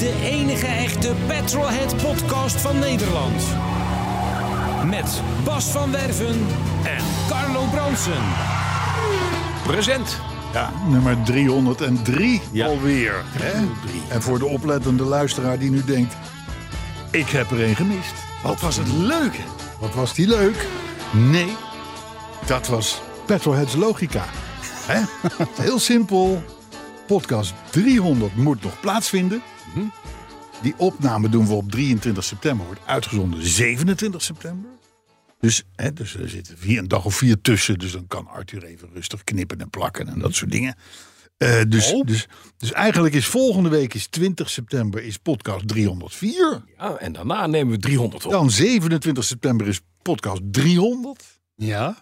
De enige echte Petrolhead podcast van Nederland. Met Bas van Werven en Carlo Bronsen. Present. Ja, nummer 303 Ja. alweer. Hè? 303. En voor de oplettende luisteraar die nu denkt... ik heb er een gemist. Wat was het leuk? Wat was die leuk? Nee, dat was Petrolheads Logica. Hè? Heel simpel. Podcast 300 moet nog plaatsvinden. Mhm. Die opname doen we op 23 september. Wordt uitgezonden 27 september. Dus, hè, dus er zitten vier, een dag of vier tussen. Dus dan kan Arthur even rustig knippen en plakken en dat soort dingen. Eh, dus, Oh. dus, dus eigenlijk is volgende week is 20 september is podcast 304. Ja, en daarna nemen we 300 op. Dan 27 september is podcast 300. Ja.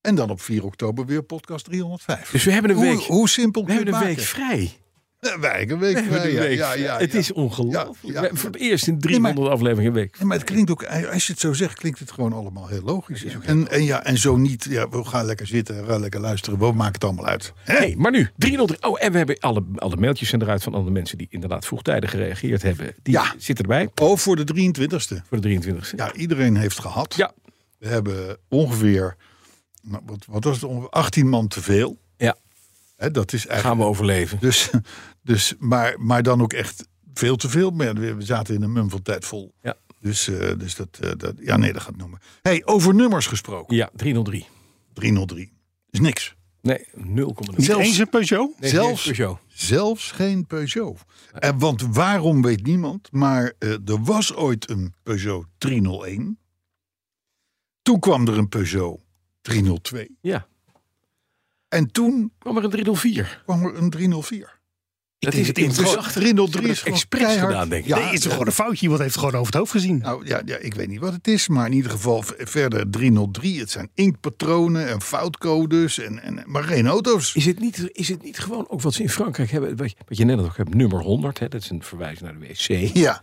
En dan op 4 oktober weer podcast 305. Dus we hebben een hoe, week, hoe simpel we kun je hebben een week vrij. Ja, wij hebben een week We een Ja, week ja, het is ongelooflijk. Voor het eerst in Nee, 300 afleveringen een week. Ja, maar het klinkt ook, als je het zo zegt, klinkt het gewoon allemaal heel logisch. En, en, ja, en zo niet, ja, we gaan lekker zitten, we gaan lekker luisteren, we maken het allemaal uit. Hè? Hey, maar nu, 300. Oh, en we hebben alle, alle mailtjes zijn eruit van alle mensen die inderdaad vroegtijdig gereageerd hebben. Die Ja. zitten erbij Oh, voor de 23ste. voor de 23e. Ja, iedereen heeft gehad. Ja. We hebben ongeveer, nou, wat, wat was het, ongeveer 18 man te veel. Hè, dat is eigenlijk gaan we overleven. Dus, dus maar, maar dan ook echt veel te veel. We zaten in een mum van tijd vol. Ja. Dus, eh, dus dat, eh, dat, ja, nee, dat gaat noemen. Hey, over nummers gesproken. Ja, 303. 303. Is niks. Nee, 0,0. Niet Zelfs- eens een Peugeot? Nee, zelfs- nee, Peugeot. Zelfs geen Peugeot. En, want waarom weet niemand. Maar eh, er was ooit een Peugeot 301. Toen kwam er een Peugeot 302. Ja, En toen kwam er een 304. kwam er een 304. Dat is het in is het gewoon- 303 is expres gedaan, denk ik. Ja, nee, het is gewoon een foutje. Iemand heeft het gewoon over het hoofd gezien. Nou ja, ja, ik weet niet wat het is, maar in ieder geval verder 303. Het zijn inktpatronen en foutcodes, en, en, maar geen auto's. Is het, niet, is het niet gewoon ook wat ze in Frankrijk hebben? Wat je, wat je net nog hebt, nummer 100. Hè, dat is een verwijzing naar de wc. Ja,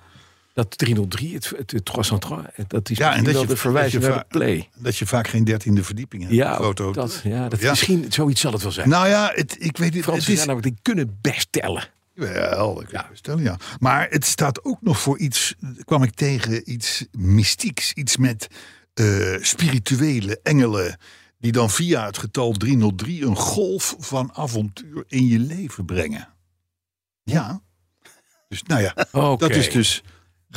Dat 303, het, het, het 303, dat is Ja, en dat wel je- de verwijzing dat je naar de play. dat je vaak geen dertiende verdieping hebt. Ja, foto. dat, ja, dat, Ja. misschien zoiets zal het wel zijn. Nou ja, het, ik weet niet. Fransen Het is, zijn namelijk, die kunnen best tellen. wel, ik me stellen, ja. Maar het staat ook nog voor iets, kwam ik tegen, iets mystieks. Iets met eh, spirituele engelen. Die dan via het getal 303 een golf van avontuur in je leven brengen. Ja. Dus nou ja, dat is dus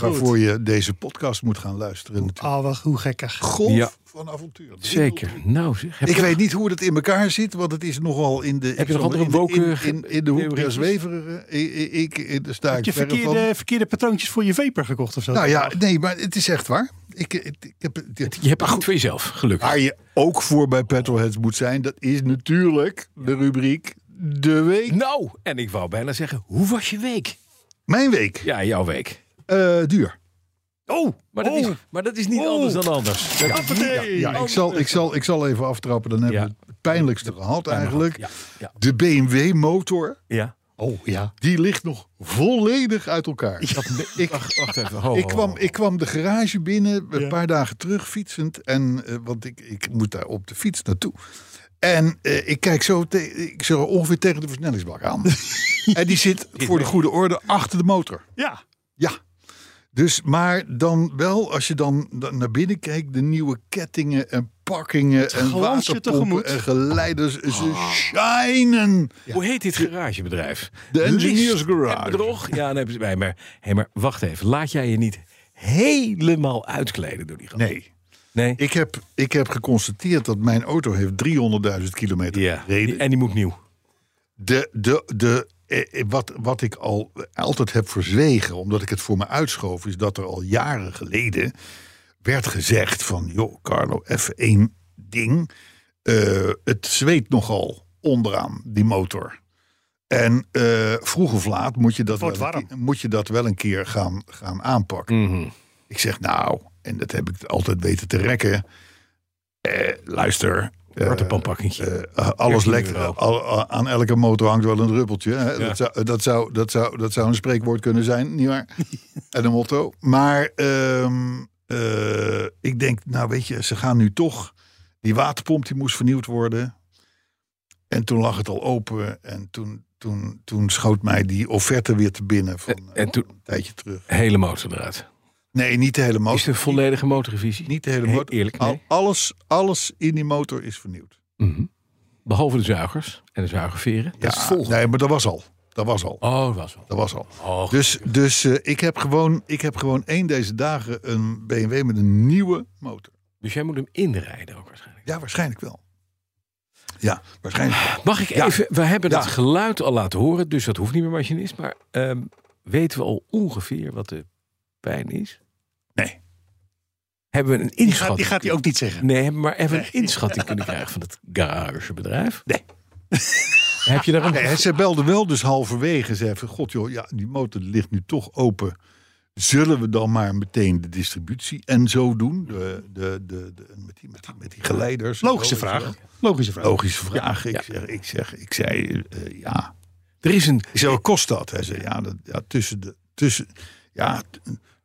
waarvoor je deze podcast moet gaan luisteren. natuurlijk. Oh, wat hoe gekkig. Golf Ja. van avontuur. Zeker. Nou zeg. Heb Ik je- weet niet hoe het in elkaar zit, want het is nogal in de. Heb je nog andere in in, in, in de hoek der zweverige. Ik, ik, ik, ik- daar sta Heb je van. verkeerde, verkeerde patroontjes voor je vaper gekocht of zo? Nou ja, nee, maar het is echt waar. Ik, ik, ik heb, Je hebt het goed voor jezelf, gelukkig. waar je ook voor bij Petrolheads moet zijn, dat is natuurlijk de rubriek De Week. Nou, en ik wou bijna zeggen, hoe was je week? Mijn week. Ja, jouw week. Eh, duur. Oh, Maar dat, oh. is, maar dat is niet Oh. anders dan anders. Dat Hoppatee. Ja, ik zal, ik, zal, ik zal even aftrappen. Dan hebben Ja. we het pijnlijkste gehad eigenlijk. Ja, ja, De BMW motor, ja. Oh, ja. die ligt nog volledig uit elkaar. Ik, Wacht, wacht even. Ho, Ik kwam, ik kwam de garage binnen een Ja. paar dagen terug fietsend. En, eh, want ik, ik moet daar op de fiets naartoe. En eh, ik kijk zo, te- ik zo ongeveer tegen de versnellingsbak aan. en die zit voor de goede orde achter de motor. Ja. Ja. Dus, maar dan wel, als je dan da- naar binnen kijkt, de nieuwe kettingen en pakkingen en waterpompen en geleiders, ze shinen. Hoe heet dit garagebedrijf? De Engineers Garage. Bedrog? Ja, ze bij. Maar, hey, maar wacht even. Laat jij je niet helemaal uitkleden door die gast? Nee. Nee? Ik heb, ik heb geconstateerd dat mijn auto heeft 300.000 kilometer ja. gereden. En die moet nieuw. De, de, de wat, wat ik al altijd heb verzwegen, omdat ik het voor me uitschoof, is dat er al jaren geleden werd gezegd van, joh, Carlo, even één ding. Eh, het zweet nogal onderaan die motor. En eh, vroeg of laat moet je, dat wel een moet je dat wel een keer gaan, gaan aanpakken. Mhm. Ik zeg nou, en dat heb ik altijd weten te rekken. Eh, luister. Eh, Waterpampakkentje. eh, alles 13 lekker. euro. Al- aan elke motor hangt wel een druppeltje. Hè? Ja. Dat, zou, dat, zou, dat, zou, dat zou een spreekwoord kunnen zijn, nietwaar? en een motto. Maar ehm, eh, ik denk, nou weet je, ze gaan nu toch. Die waterpomp die moest vernieuwd worden. En toen lag het al open. En toen, toen, toen schoot mij die offerte weer te binnen van En- eh, en toen- een tijdje terug. Hele motor eruit. Nee, niet de hele motor. Is het een volledige motorrevisie? Niet de hele Heel motor. eerlijk, Al- nee. alles, alles in die motor is vernieuwd. Mhm. Behalve de zuigers en de zuigerveren. dat is het volgende. nee, maar dat was al. Dat was al. Oh, dat was wel. Dat was al. Oh, Dus, dus eh, ik, heb gewoon, ik heb gewoon één deze dagen een BMW met een nieuwe motor. dus jij moet hem inrijden ook waarschijnlijk. Ja, waarschijnlijk wel. Ja, waarschijnlijk wel. Mag ik Ja. even... We hebben Ja. het geluid al laten horen, dus dat hoeft niet meer machinist. Maar ehm, weten we al ongeveer wat de pijn is? Nee. Hebben we een Die gaat, inschatting? die gaat hij ook niet zeggen. Nee, hebben we maar even een inschatting kunnen krijgen van het garagebedrijf? Nee. Heb je daar een... Nee, ze belde wel dus halverwege. Ze van, god joh, ja, die motor ligt nu toch open. Zullen we dan maar meteen de distributie en zo doen? De, de, de, de, met, die, met, die, met die geleiders. Logische vraag. Logische vraag. Logische vraag. Ja. Ik, zeg, ik, zeg, ik zei, eh, ja. Er is een... Ik zei, wat kost dat? Hij zei, ja, dat, ja tussen de... Tussen, ja,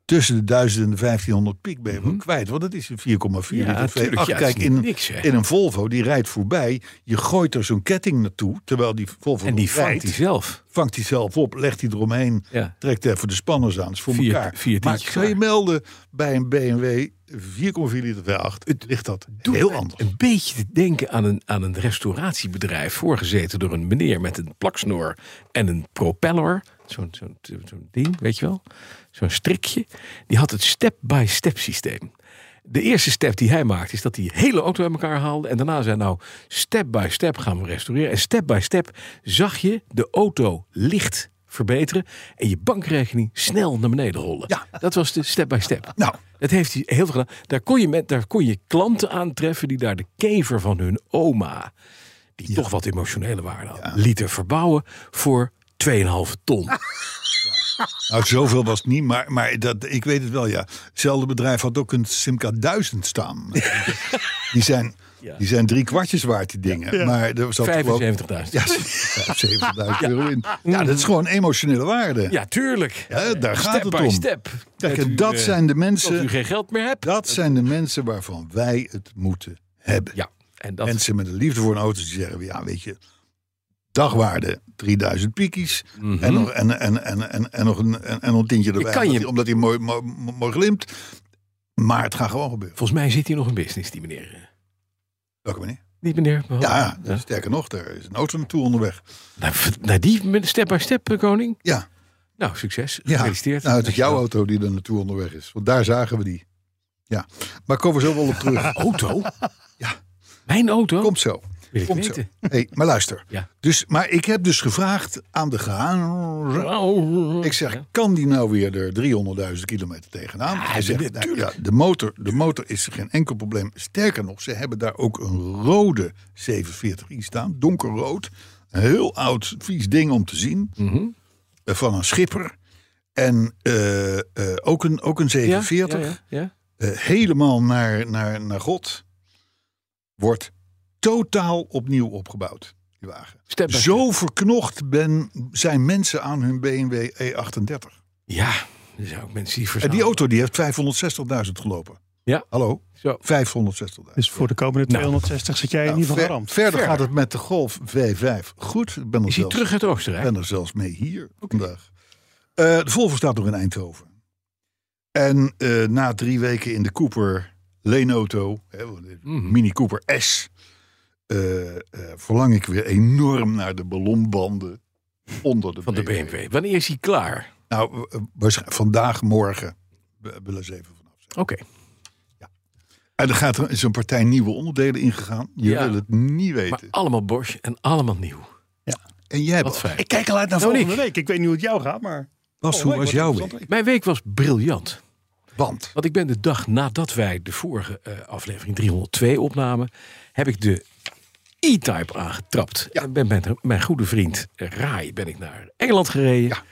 tussen de 1000 en de 1500 piek ben je wel kwijt. Want het is een 4,4 Mhm. Ja, liter tuurlijk. V8. Ja, Kijk, in, niks, in een Volvo, die rijdt voorbij. Je gooit er zo'n ketting naartoe. Terwijl die Volvo En die vangt hij zelf. vangt hij zelf op, legt hij eromheen, Ja. trekt even de spanners aan. Dat is voor Vier- elkaar. vier maar ik je melden, bij een BMW 4,4 liter V8 het ligt dat heel anders. Een beetje te denken aan een, aan een restauratiebedrijf. Voorgezeten door een meneer met een plaksnoor en een propeller. Zo'n zo'n zo'n ding, weet je wel? Zo'n strikje. Die had het step-by-step systeem. De eerste step die hij maakte is dat hij de hele auto uit elkaar haalde. En daarna zei nou, step by step gaan we restaureren. En step by step zag je de auto licht verbeteren. En je bankrekening snel naar beneden rollen. Ja. Dat was de step by step. Nou. Dat heeft hij heel veel gedaan. Daar kon je, met, daar kon je klanten aantreffen die daar de kever van hun oma, die toch wat emotionele waarde had, lieten verbouwen voor 2,5 ton. Nou, zoveel was het niet, maar, maar dat, ik weet het wel, ja. Hetzelfde bedrijf had ook een Simca 1000 staan. die, zijn, Ja. die zijn drie kwartjes waard, die dingen. Maar er zat gewoon... 75.000. Ja, 75.000 euro in. Ja, dat is gewoon emotionele waarde. Ja, tuurlijk. Ja, daar gaat step het om. step. Kijk, Dat en u, dat eh, zijn de Als u mensen... geen geld meer hebt. Dat zijn de mensen waarvan wij het moeten hebben. Ja, en dat Mensen met een liefde voor een auto die zeggen, ja, weet je, dagwaarde 3000 piekies Mhm. en, nog, en, en, en, en, en nog een, en, en nog een tintje erbij, kan je- omdat hij- mooi, mooi, mooi glimt. Maar het gaat gewoon gebeuren. Volgens mij zit hier nog een business, die meneer. Welke meneer? Die meneer. Ja, ja, sterker nog, er is een auto naartoe onderweg. V- nou, die met step by step, eh, koning. Ja, Nou, succes. ja. Gefeliciteerd. Nou, het is jouw auto die er naartoe onderweg is. Want daar zagen we die. Ja, maar komen we zo wel op terug. Auto? Ja. Mijn auto? Komt zo. Wil ik Komt zo. weten. Hey, maar luister. Ja. Dus, maar ik heb dus gevraagd aan de gehaan. Ik zeg, Ja. kan die nou weer er 300.000 kilometer tegenaan? Hij zegt, nou, ja, de, motor, de motor is geen enkel probleem. Sterker nog, ze hebben daar ook een rode 740i staan. Donkerrood. Een heel oud, vies ding om te zien. Mhm. eh, Van een schipper. En eh, eh, ook, een, ook een Ja, 740. Ja, ja, ja. helemaal naar, naar, naar God. Wordt totaal opnieuw opgebouwd. Die wagen. Step Zo verknocht ben, zijn mensen aan hun BMW E38. Ja, er zijn ook mensen die En verzamelen. die auto die heeft 560.000 gelopen. Ja. Hallo? Zo. 560.000. Dus voor de komende 260 zit jij in Nou, ieder geval ver- verder Ver. gaat het met de Golf V5 goed. Ik ben er, Is zelfs, terug uit Oostenrijk? ben er zelfs mee hier vandaag. Eh, de Volvo staat nog in Eindhoven. En eh, na drie weken in de Cooper leenauto, hè, de Mhm. Mini Cooper S, verlang ik weer enorm naar de ballonbanden onder de Van de BMW. Wanneer is hij klaar? Nou, eh, waarschijnlijk vandaag, morgen. We willen eens even vanaf zijn. Oké. En er gaat er is een partij nieuwe onderdelen ingegaan. Je Ja. wil het niet Maar weten. allemaal Bosch en allemaal nieuw. En jij, Wat fijn. Ik kijk al uit naar Nou, volgende week. Ik weet niet hoe het jou gaat, maar... Bas, Oh, hoe was jouw week? Mijn week was briljant. Want, Want ik ben de dag nadat wij de vorige eh, aflevering 302 opnamen, heb ik de E-Type aangetrapt. Ja. En ben met mijn goede vriend Rai ben ik naar Engeland gereden. Ja.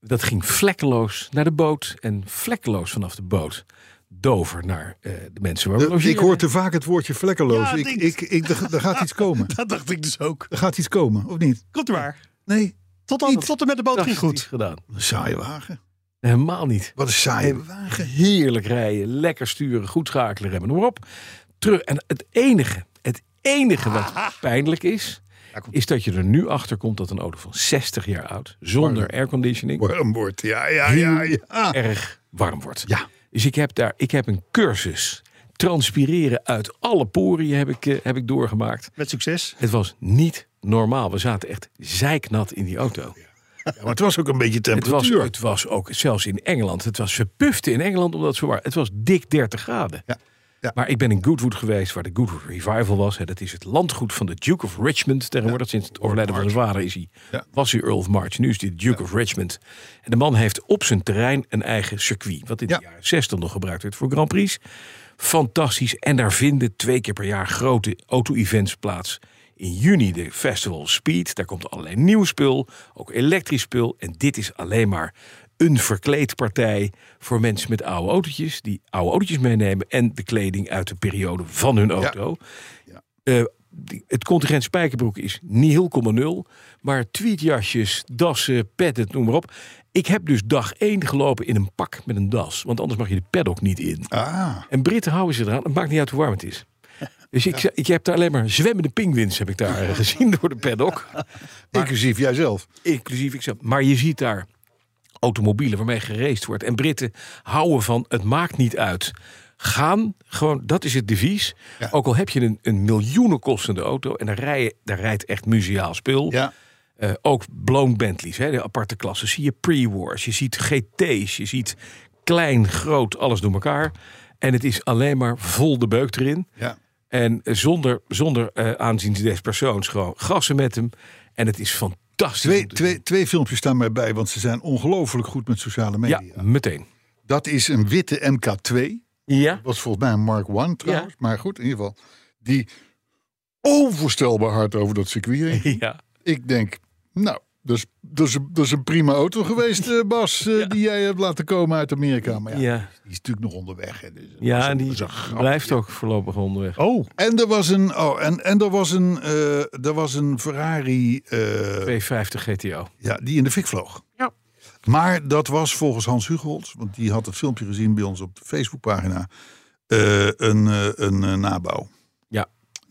Dat ging vlekkeloos naar de boot en vlekkeloos vanaf de boot Dover naar eh, de mensen waar we de- ik hoor te vaak het woordje vlekkeloos. Ja, ik, ik, ik, er, er gaat iets komen. Dat dacht ik dus ook. Er gaat iets komen, of niet? Komt u maar. Nee, Tot, dan, tot en met de boot ging goed. gedaan. een saaie wagen. Helemaal niet. Wat een saaie wagen. Heerlijk rijden, lekker sturen, goed schakelen, remmen, noem maar op. Terug. En het enige, enige wat pijnlijk is, is dat je er nu achter komt dat een auto van 60 jaar oud, zonder airconditioning, Warm wordt, ja, ja, ja, ja. erg warm wordt. Ja. Dus ik heb daar, ik heb een cursus transpireren uit alle poriën heb ik, eh, heb ik doorgemaakt. Met succes. Het was niet normaal. We zaten echt zeiknat in die auto. Ja, maar het was ook een beetje Het was, temperatuur. het was ook, zelfs in Engeland, het was verpufte in Engeland omdat het zo war. Het was dik 30 graden. Ja, ja. Maar ik ben in Goodwood geweest, waar de Goodwood Revival was. Hè. Dat is het landgoed van de Duke of Richmond. Tegenwoordig, sinds het overlijden van zijn vader, is hij, Ja. was hij Earl of March. Nu is hij de Duke of Richmond. En de man heeft op zijn terrein een eigen circuit. Wat in de jaren 60 nog gebruikt werd voor Grand Prix. Fantastisch. En daar vinden twee keer per jaar grote auto-events plaats. In juni de Festival Speed. Daar komt allerlei nieuw spul. Ook elektrisch spul. En dit is alleen maar een verkleedpartij voor mensen met oude autootjes. Die oude autootjes meenemen. En de kleding uit de periode van hun auto. Ja. Eh, die- het contingent spijkerbroek is nihil, nul. Maar tweetjasjes, dassen, petten, noem maar op. Ik heb dus dag één gelopen in een pak met een das. Want anders mag je de paddock niet in. Ah, En Britten houden ze eraan. Het maakt niet uit hoe warm het is. Dus ik, ik heb daar alleen maar zwemmende pinguïns heb ik daar eh, gezien door de paddock. inclusief jijzelf. Inclusief ikzelf. Maar je ziet daar automobielen waarmee geraced wordt. En Britten houden van het maakt niet uit. Gaan, gewoon, dat is het devies. Ja. Ook al heb je een, een miljoenen kostende auto en daar, rij daar rijdt echt museaal spul. Ja, Eh, ook blown Bentleys, hè, de aparte klassen. Zie je pre-wars, je ziet GT's, je ziet klein, groot, alles door elkaar. En het is alleen maar vol de beuk erin. ja. En zonder, zonder eh, aanzien des persoons gewoon gassen met hem. En het is fantastisch. Twee, twee, twee filmpjes staan mij bij, want ze zijn ongelooflijk goed met sociale media. Ja, meteen. Dat is een witte MK2. Ja. was volgens mij een Mark One trouwens. Maar goed, in ieder geval. Die onvoorstelbaar hard over dat circuit heen. Ja. Ik denk, nou, dat is, dat is, dat is een prima auto geweest, eh, Bas, eh, die jij hebt laten komen uit Amerika. Maar ja, Ja. die is natuurlijk nog onderweg. Hè, dus Ja, een- die blijft ook voorlopig onderweg. Oh, En er was een, oh, en, en er was een, eh, er was een Ferrari eh, 250 GTO. ja, die in de fik vloog. Ja. Maar dat was volgens Hans Hugold, want die had het filmpje gezien bij ons op de Facebookpagina, eh, een, eh, een nabouw. Ja.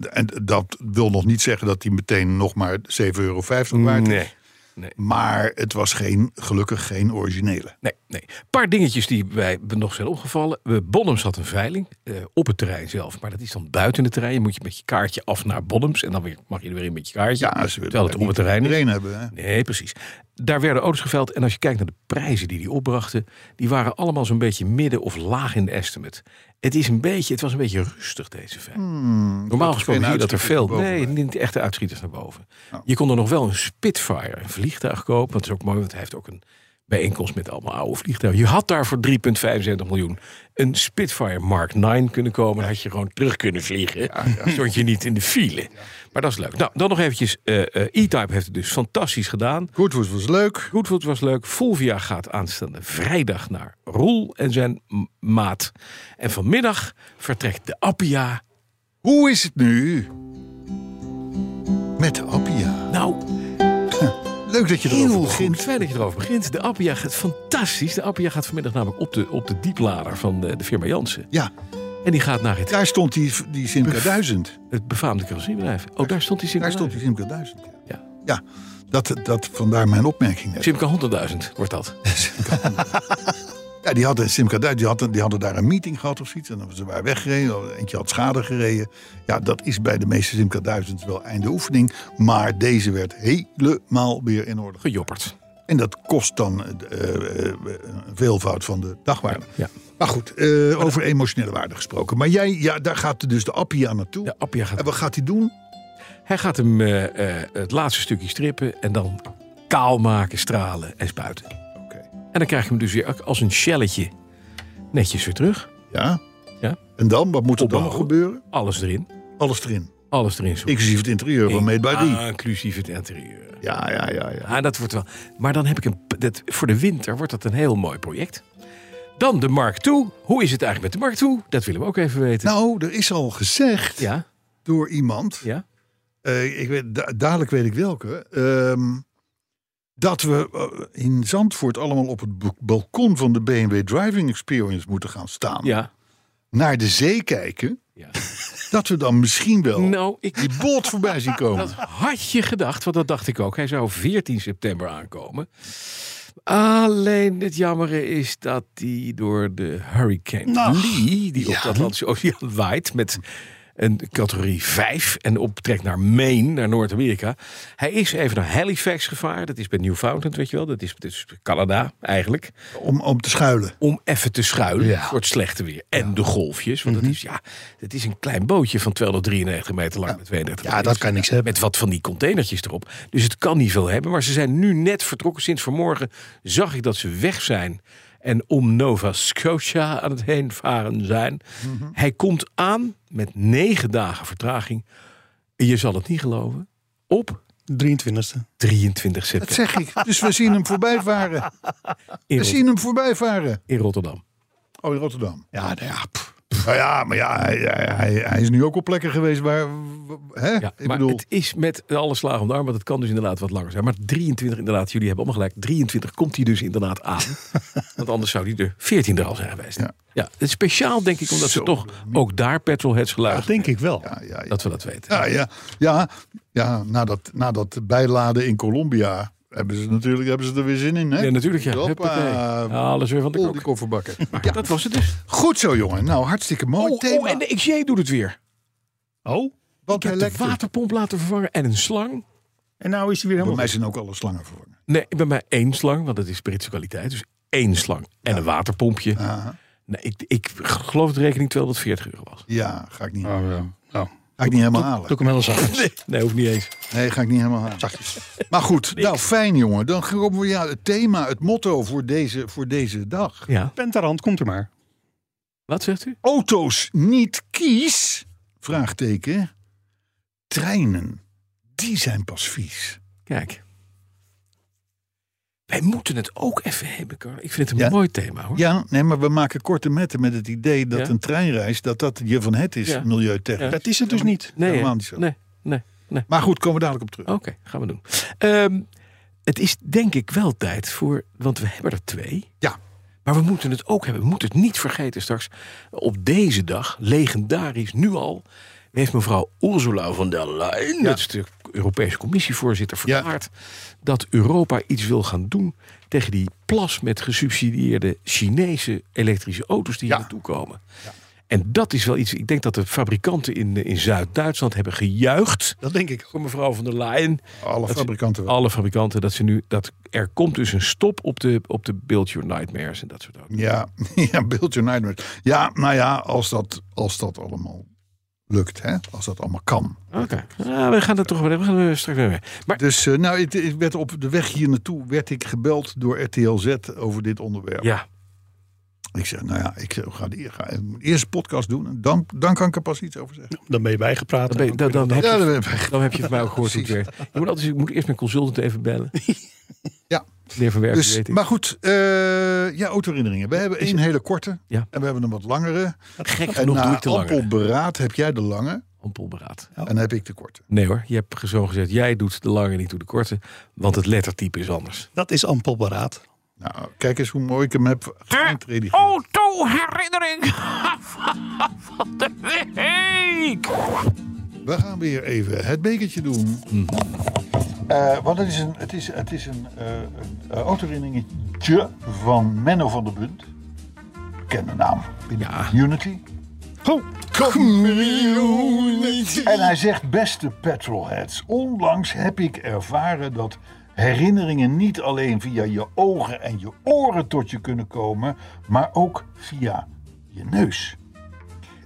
En dat wil nog niet zeggen dat die meteen nog maar 7,50 euro waard is. Nee. Nee. Maar het was geen, gelukkig geen originele. Nee, nee. Een paar dingetjes die wij nog zijn opgevallen. We Bonhams had een veiling eh, op het terrein zelf. Maar dat is dan buiten het terrein. Je moet je met je kaartje af naar Bonhams. En dan weer, mag je er weer in met je kaartje. Ja, ze willen terwijl het op het terrein is. iedereen hebben. Hè? Nee, precies. Daar werden auto's geveild. En als je kijkt naar de prijzen die die opbrachten, die waren allemaal zo'n beetje midden of laag in de estimate. Het, is een beetje, het was een beetje rustig deze veiling. Normaal dat gesproken zie je dat er veel. Nee, niet echte uitschieters naar boven. Oh. Je kon er nog wel een Spitfire, een vliegtuig kopen. Dat is ook mooi, want hij heeft ook een bijeenkomst met allemaal oude vliegtuigen. Je had daar voor 3,75 miljoen een Spitfire Mark 9 kunnen komen. Dan had je gewoon terug kunnen vliegen. Stond je niet in de file. Maar dat is leuk. Nou, dan nog eventjes. eh, eh, E-Type heeft het dus fantastisch gedaan. Goodwood was leuk. Goodwood was leuk. Fulvia gaat aanstaande vrijdag naar Roel en zijn maat. En vanmiddag vertrekt de Appia. Hoe is het nu? Met de Appia. Nou, Leuk dat je heel erover goed. begint. Fijn dat je erover begint. De Appia gaat fantastisch. De Appia gaat vanmiddag namelijk op de, op de dieplader van de, de firma Jansen. Ja, En die gaat naar het, daar stond die, die Simca 1000. het befaamde carrosseriebedrijf. Oh, daar stond die Simca. Daar stond die Simca 1000. Ja, Ja. dat, dat, vandaar mijn opmerking net. Simca 100.000 wordt dat. Ja, die hadden Simca 1000, die hadden, die hadden daar een meeting gehad of zoiets. En dan ze waren weggereden, eentje had schade gereden. Ja, dat is bij de meeste Simca 1000 wel einde oefening. Maar deze werd helemaal weer in orde. Gejopperd. En dat kost dan eh, een veelvoud van de dagwaarde. Ja. Maar goed, over emotionele waarde gesproken. Maar jij, ja, daar gaat dus de Appia naartoe. De Appia gaat En wat gaat hij doen? Hij gaat hem het laatste stukje strippen en dan kaal maken, stralen en spuiten. En dan krijg je hem dus weer als een shelletje netjes weer terug. Ja? Ja. En dan, wat moet er dan gebeuren? Alles erin. Alles erin. Alles erin. zo. Inclusief het interieur van Made by Dee. Inclusief het interieur. Ja, ja, ja, ja. Ja, dat wordt wel. Maar dan heb ik een. Dat, voor de winter wordt dat een heel mooi project. Dan de Mark II. Hoe is het eigenlijk met de Mark II? Dat willen we ook even weten. Nou, er is al gezegd ja, door iemand, ja. eh, ik weet, da- dadelijk weet ik welke, ehm, dat we eh, in Zandvoort allemaal op het balkon van de BMW Driving Experience moeten gaan staan. Ja. Naar de zee kijken. ja. Dat we dan misschien wel Nou, ik, die boot voorbij zien komen. dat had je gedacht, want dat dacht ik ook. Hij zou 14 september aankomen. Alleen het jammere is dat hij door de Hurricane Nou, Lee, die op de Atlantische Oceaan waait met een categorie 5 en optrekt naar Maine, naar Noord-Amerika. Hij is even naar Halifax gevaren. Dat is bij Newfoundland, weet je wel. Dat is, dat is Canada eigenlijk. Om, om te schuilen. Om even te schuilen Ja. voor het slechte weer. En de golfjes. Want dat, is, ja, het is een klein bootje van 293 meter lang met 32 Ja, meter. dat kan niks hebben. Met wat van die containertjes erop. Dus het kan niet veel hebben. Maar ze zijn nu net vertrokken. Sinds vanmorgen zag ik dat ze weg zijn. En om Nova Scotia aan het heen varen zijn. Mhm. Hij komt aan met negen dagen vertraging. Je zal het niet geloven. Op 23e. 23 Dat september zeg ik. Dus we zien hem voorbij varen. in, We Rot- zien hem voorbij varen. in Rotterdam. Oh, in Rotterdam. Ja, nou ja. pff. Nou ja, maar ja, hij, hij, is nu ook op plekken geweest waar... Hè? Ja, ik maar bedoel, het is met alle slagen om de arm, want het kan dus inderdaad wat langer zijn. Maar 23 inderdaad, jullie hebben allemaal gelijk. 23 komt hij dus inderdaad aan. want anders zou hij er 14 er al zijn geweest. Ja. Ja. het is speciaal denk ik, omdat Zo, ze toch ook daar petrolheads Dat geluisterd denk ik wel. ja, ja, ja. Dat we dat weten. Ja, ja, ja, ja na, dat, na dat bijladen in Colombia hebben ze natuurlijk hebben ze er weer zin in. Hè? Ja, natuurlijk. Ja. Hoppa. Alles weer van de die kofferbakken. Maar dat was het dus. Goed zo, jongen. Nou, hartstikke mooi Oh, thema. oh, en de XJ doet het weer. Oh, Want Ik hij heb de waterpomp laten vervangen en een slang. en nou is hij weer Bij helemaal... mij zijn ook alle slangen vervangen. Nee, bij mij één slang, want het is Britse kwaliteit. Dus één slang en een waterpompje. Aha. Nee, ik, ik geloof dat de rekening 240 euro was. Ja, ga ik niet, Oh, ja. Ga ik niet helemaal doe halen. ik hem heel zacht. Nee, hoeft niet eens. Nee, ga ik niet helemaal halen. Zachtjes. Maar goed, nou fijn jongen. Dan komen we ja, het thema, het motto voor deze, voor deze dag. Ja. Pentarand, komt er maar. Wat zegt u? Auto's niet kies? Vraagteken. Treinen, die zijn pas vies. Kijk. Wij moeten het ook even hebben, Carl. Ik vind het een Ja. mooi thema, hoor. Ja, nee, maar we maken korte metten met het idee dat Ja. een treinreis, dat dat je van het is, Ja. milieutechnisch. Dat is het dus niet. Nee, helemaal hè? niet zo. nee, nee, nee. Maar goed, komen we dadelijk op terug. Oké, gaan we doen. Ehm, het is denk ik wel tijd voor, want we hebben er twee. Ja. Maar we moeten het ook hebben. We moeten het niet vergeten straks. Op deze dag, legendarisch, nu al, heeft mevrouw Ursula von der Leyen, dat is Europese Commissievoorzitter, Ja. verklaard dat Europa iets wil gaan doen tegen die plas met gesubsidieerde Chinese elektrische auto's die Ja. hier naartoe komen. En dat is wel iets. Ik denk dat de fabrikanten in, in Zuid-Duitsland hebben gejuicht Dat denk ik. voor mevrouw van der Leyen. Alle ze- fabrikanten. Alle fabrikanten dat ze nu dat er komt dus een stop op de op de Build Your Nightmares en dat soort dingen. Ja, ja, build your nightmares. Ja, nou ja, als dat, als dat allemaal lukt, hè? als dat allemaal kan. Oké, ja, we gaan dat toch wel. We gaan er straks weer. mee. Maar Dus eh, nou, ik, ik werd op de weg hier naartoe werd ik gebeld door RTL Z over dit onderwerp. ja, Ik zeg, nou ja, ik zeg, ga, die, ga eerst een podcast doen. En dan, dan kan ik er pas iets over zeggen. Dan ben je bijgepraat. dan, ben je- dan, dan, heb je, dat heb ik- dan heb je van mij ook gehoord hoe het werkt. Je moet, altijd, ik moet eerst mijn consultant even bellen. Ja. Werven Dus, weet ik. maar goed, eh, ja, autoherinneringen. We hebben één hele korte Ja. en we hebben een wat langere. Gek En genoeg doe ik te ampel beraad heb jij de lange Ampelberaad. en heb ik de korte. Nee hoor, je hebt zo gezegd, jij doet de lange, niet doe de korte. Want het lettertype is anders. Dat is ampelberaad. Nou, kijk eens hoe mooi ik hem heb geïntroduceerd. Auto-herinnering van de week. We gaan weer even het bekertje doen. Mhm. Eh, want het is een, het is, het is een, een uh, autoherinneringetje van Menno van der Bunt. Bekende naam binnen Ja. de community. Oh, En hij zegt, beste petrolheads, onlangs heb ik ervaren dat herinneringen niet alleen via je ogen en je oren tot je kunnen komen, maar ook via je neus.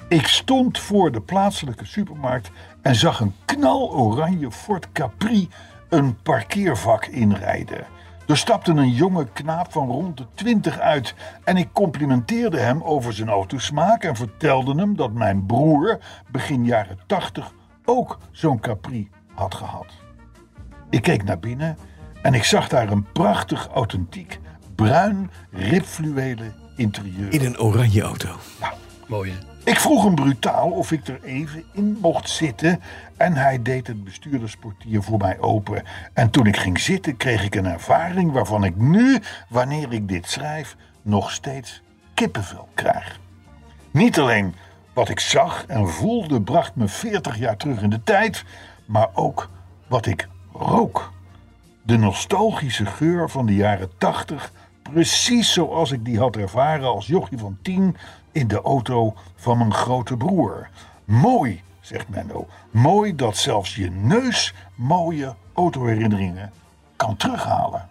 Ik stond voor de plaatselijke supermarkt en zag een knaloranje Ford Capri een parkeervak inrijden. Er stapte een jonge knaap van rond de 20 uit en ik complimenteerde hem over zijn autosmaak en vertelde hem dat mijn broer begin jaren 80 ook zo'n Capri had gehad. Ik keek naar binnen en ik zag daar een prachtig, authentiek, bruin, ribfluwelen interieur. In een oranje auto. Mooi hè? Ik vroeg hem brutaal of ik er even in mocht zitten en hij deed het bestuurdersportier voor mij open. En toen ik ging zitten kreeg ik een ervaring waarvan ik nu, wanneer ik dit schrijf, nog steeds kippenvel krijg. Niet alleen wat ik zag en voelde bracht me 40 jaar terug in de tijd, maar ook wat ik rook. De nostalgische geur van de jaren 80, precies zoals ik die had ervaren als jochie van 10 in de auto van mijn grote broer. Mooi, zegt Menno. Mooi dat zelfs je neus mooie autoherinneringen kan terughalen.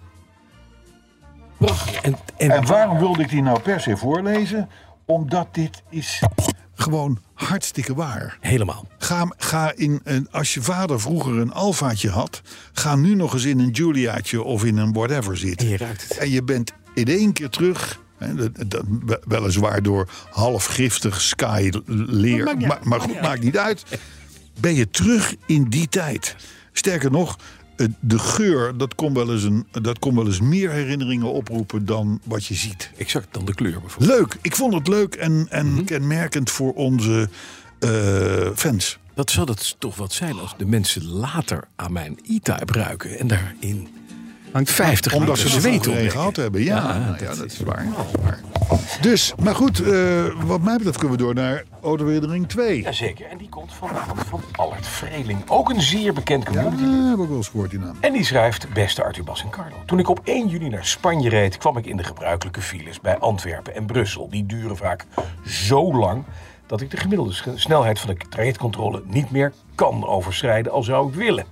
Prachtig. En, en, En waarom wilde ik die nou per se voorlezen? Omdat dit is gewoon hartstikke waar. helemaal. Ga, ga in een, als je vader vroeger een alfaatje had, ga nu nog eens in een Juliaatje of in een whatever zitten. En je ruikt het. En je bent in één keer terug. Hè, dat, dat, weliswaar door half giftig sky leer. maakt niet Maar, uit. maar goed, maakt niet uit. Ben je terug in die tijd. Sterker nog, de geur, dat kon wel eens, een, dat kon wel eens meer herinneringen oproepen dan wat je ziet. Exact dan de kleur bijvoorbeeld. Leuk, ik vond het leuk en, en kenmerkend voor onze eh, fans. Dat zou dat toch wat zijn als de mensen later aan mijn E-Type ruiken en daarin Hangt 50 Omdat ze er zweet vroeger een opwekken. gehad hebben. Ja, Ja, nou ja, dat dat, is waar. waar. Dus, maar goed, eh, wat mij betreft kunnen we door naar autoherinnering 2. Ja, Jazeker, en die komt vanavond van Allard Vreeling. Ook een zeer bekend community. heb ik wel eens gehoord die naam. En die schrijft, beste Arthur Bas en Carlo. Toen ik op 1 juni naar Spanje reed, kwam ik in de gebruikelijke files bij Antwerpen en Brussel. Die duren vaak zo lang dat ik de gemiddelde snelheid van de trajectcontrole niet meer kan overschrijden, al zou ik willen.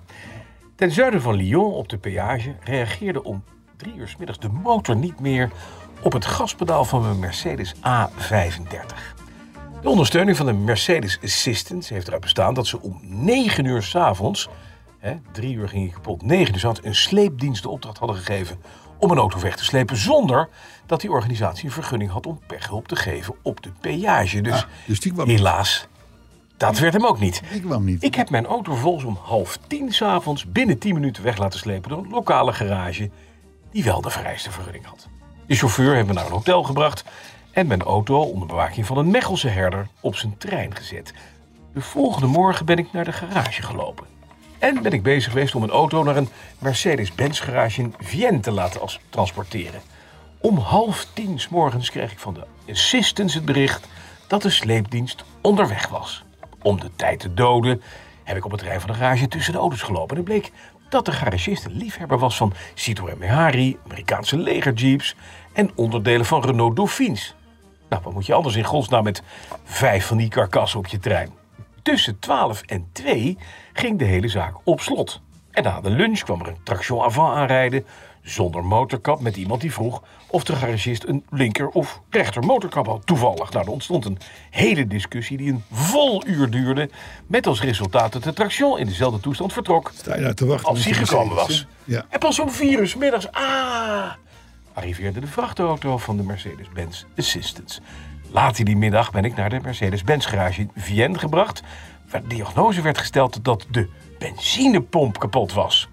Ten zuiden van Lyon op de peage reageerde om drie uur 's middags de motor niet meer op het gaspedaal van mijn Mercedes A35. De ondersteuning van de Mercedes Assistance heeft eruit bestaan dat ze om 9 uur s'avonds, drie uur ging ik kapot, 9 uur s'avonds, een sleepdienst de opdracht hadden gegeven om een auto weg te slepen zonder dat die organisatie een vergunning had om pechhulp te geven op de peage. Dus, Ah, dus die kwam- helaas, dat werd hem ook niet. Die kwam niet. Ik heb mijn auto volgens om half tien s'avonds binnen 10 minuten weg laten slepen door een lokale garage die wel de vereiste vergunning had. De chauffeur heeft me naar een hotel gebracht en mijn auto onder bewaking van een Mechelse herder op zijn trein gezet. De volgende morgen ben ik naar de garage gelopen. En ben ik bezig geweest om een auto naar een Mercedes-Benz garage in Vienne te laten transporteren. Om half tien s morgens kreeg ik van de assistance het bericht dat de sleepdienst onderweg was. Om de tijd te doden heb ik op het terrein van de garage tussen de auto's gelopen. En het bleek dat de garagist een liefhebber was van Citroën Mehari, Amerikaanse legerjeeps en onderdelen van Renault Dauphines. Nou, wat moet je anders in godsnaam met vijf van die karkassen op je trein? Tussen 12 en 2 ging de hele zaak op slot. En na de lunch kwam er een traction avant aanrijden zonder motorkap met iemand die vroeg of de garagist een linker of rechter motorkap had. Toevallig. Nou, er ontstond een hele discussie die een vol uur duurde. Met als resultaat dat de traction in dezelfde toestand vertrok Sta je daar te wachten? als hij gekomen was. Ja. En pas om vier uur middags, ah, arriveerde de vrachtauto van de Mercedes-Benz Assistance. Later die middag ben ik naar de Mercedes-Benz garage in Vienne gebracht... waar de diagnose werd gesteld dat de benzinepomp kapot was.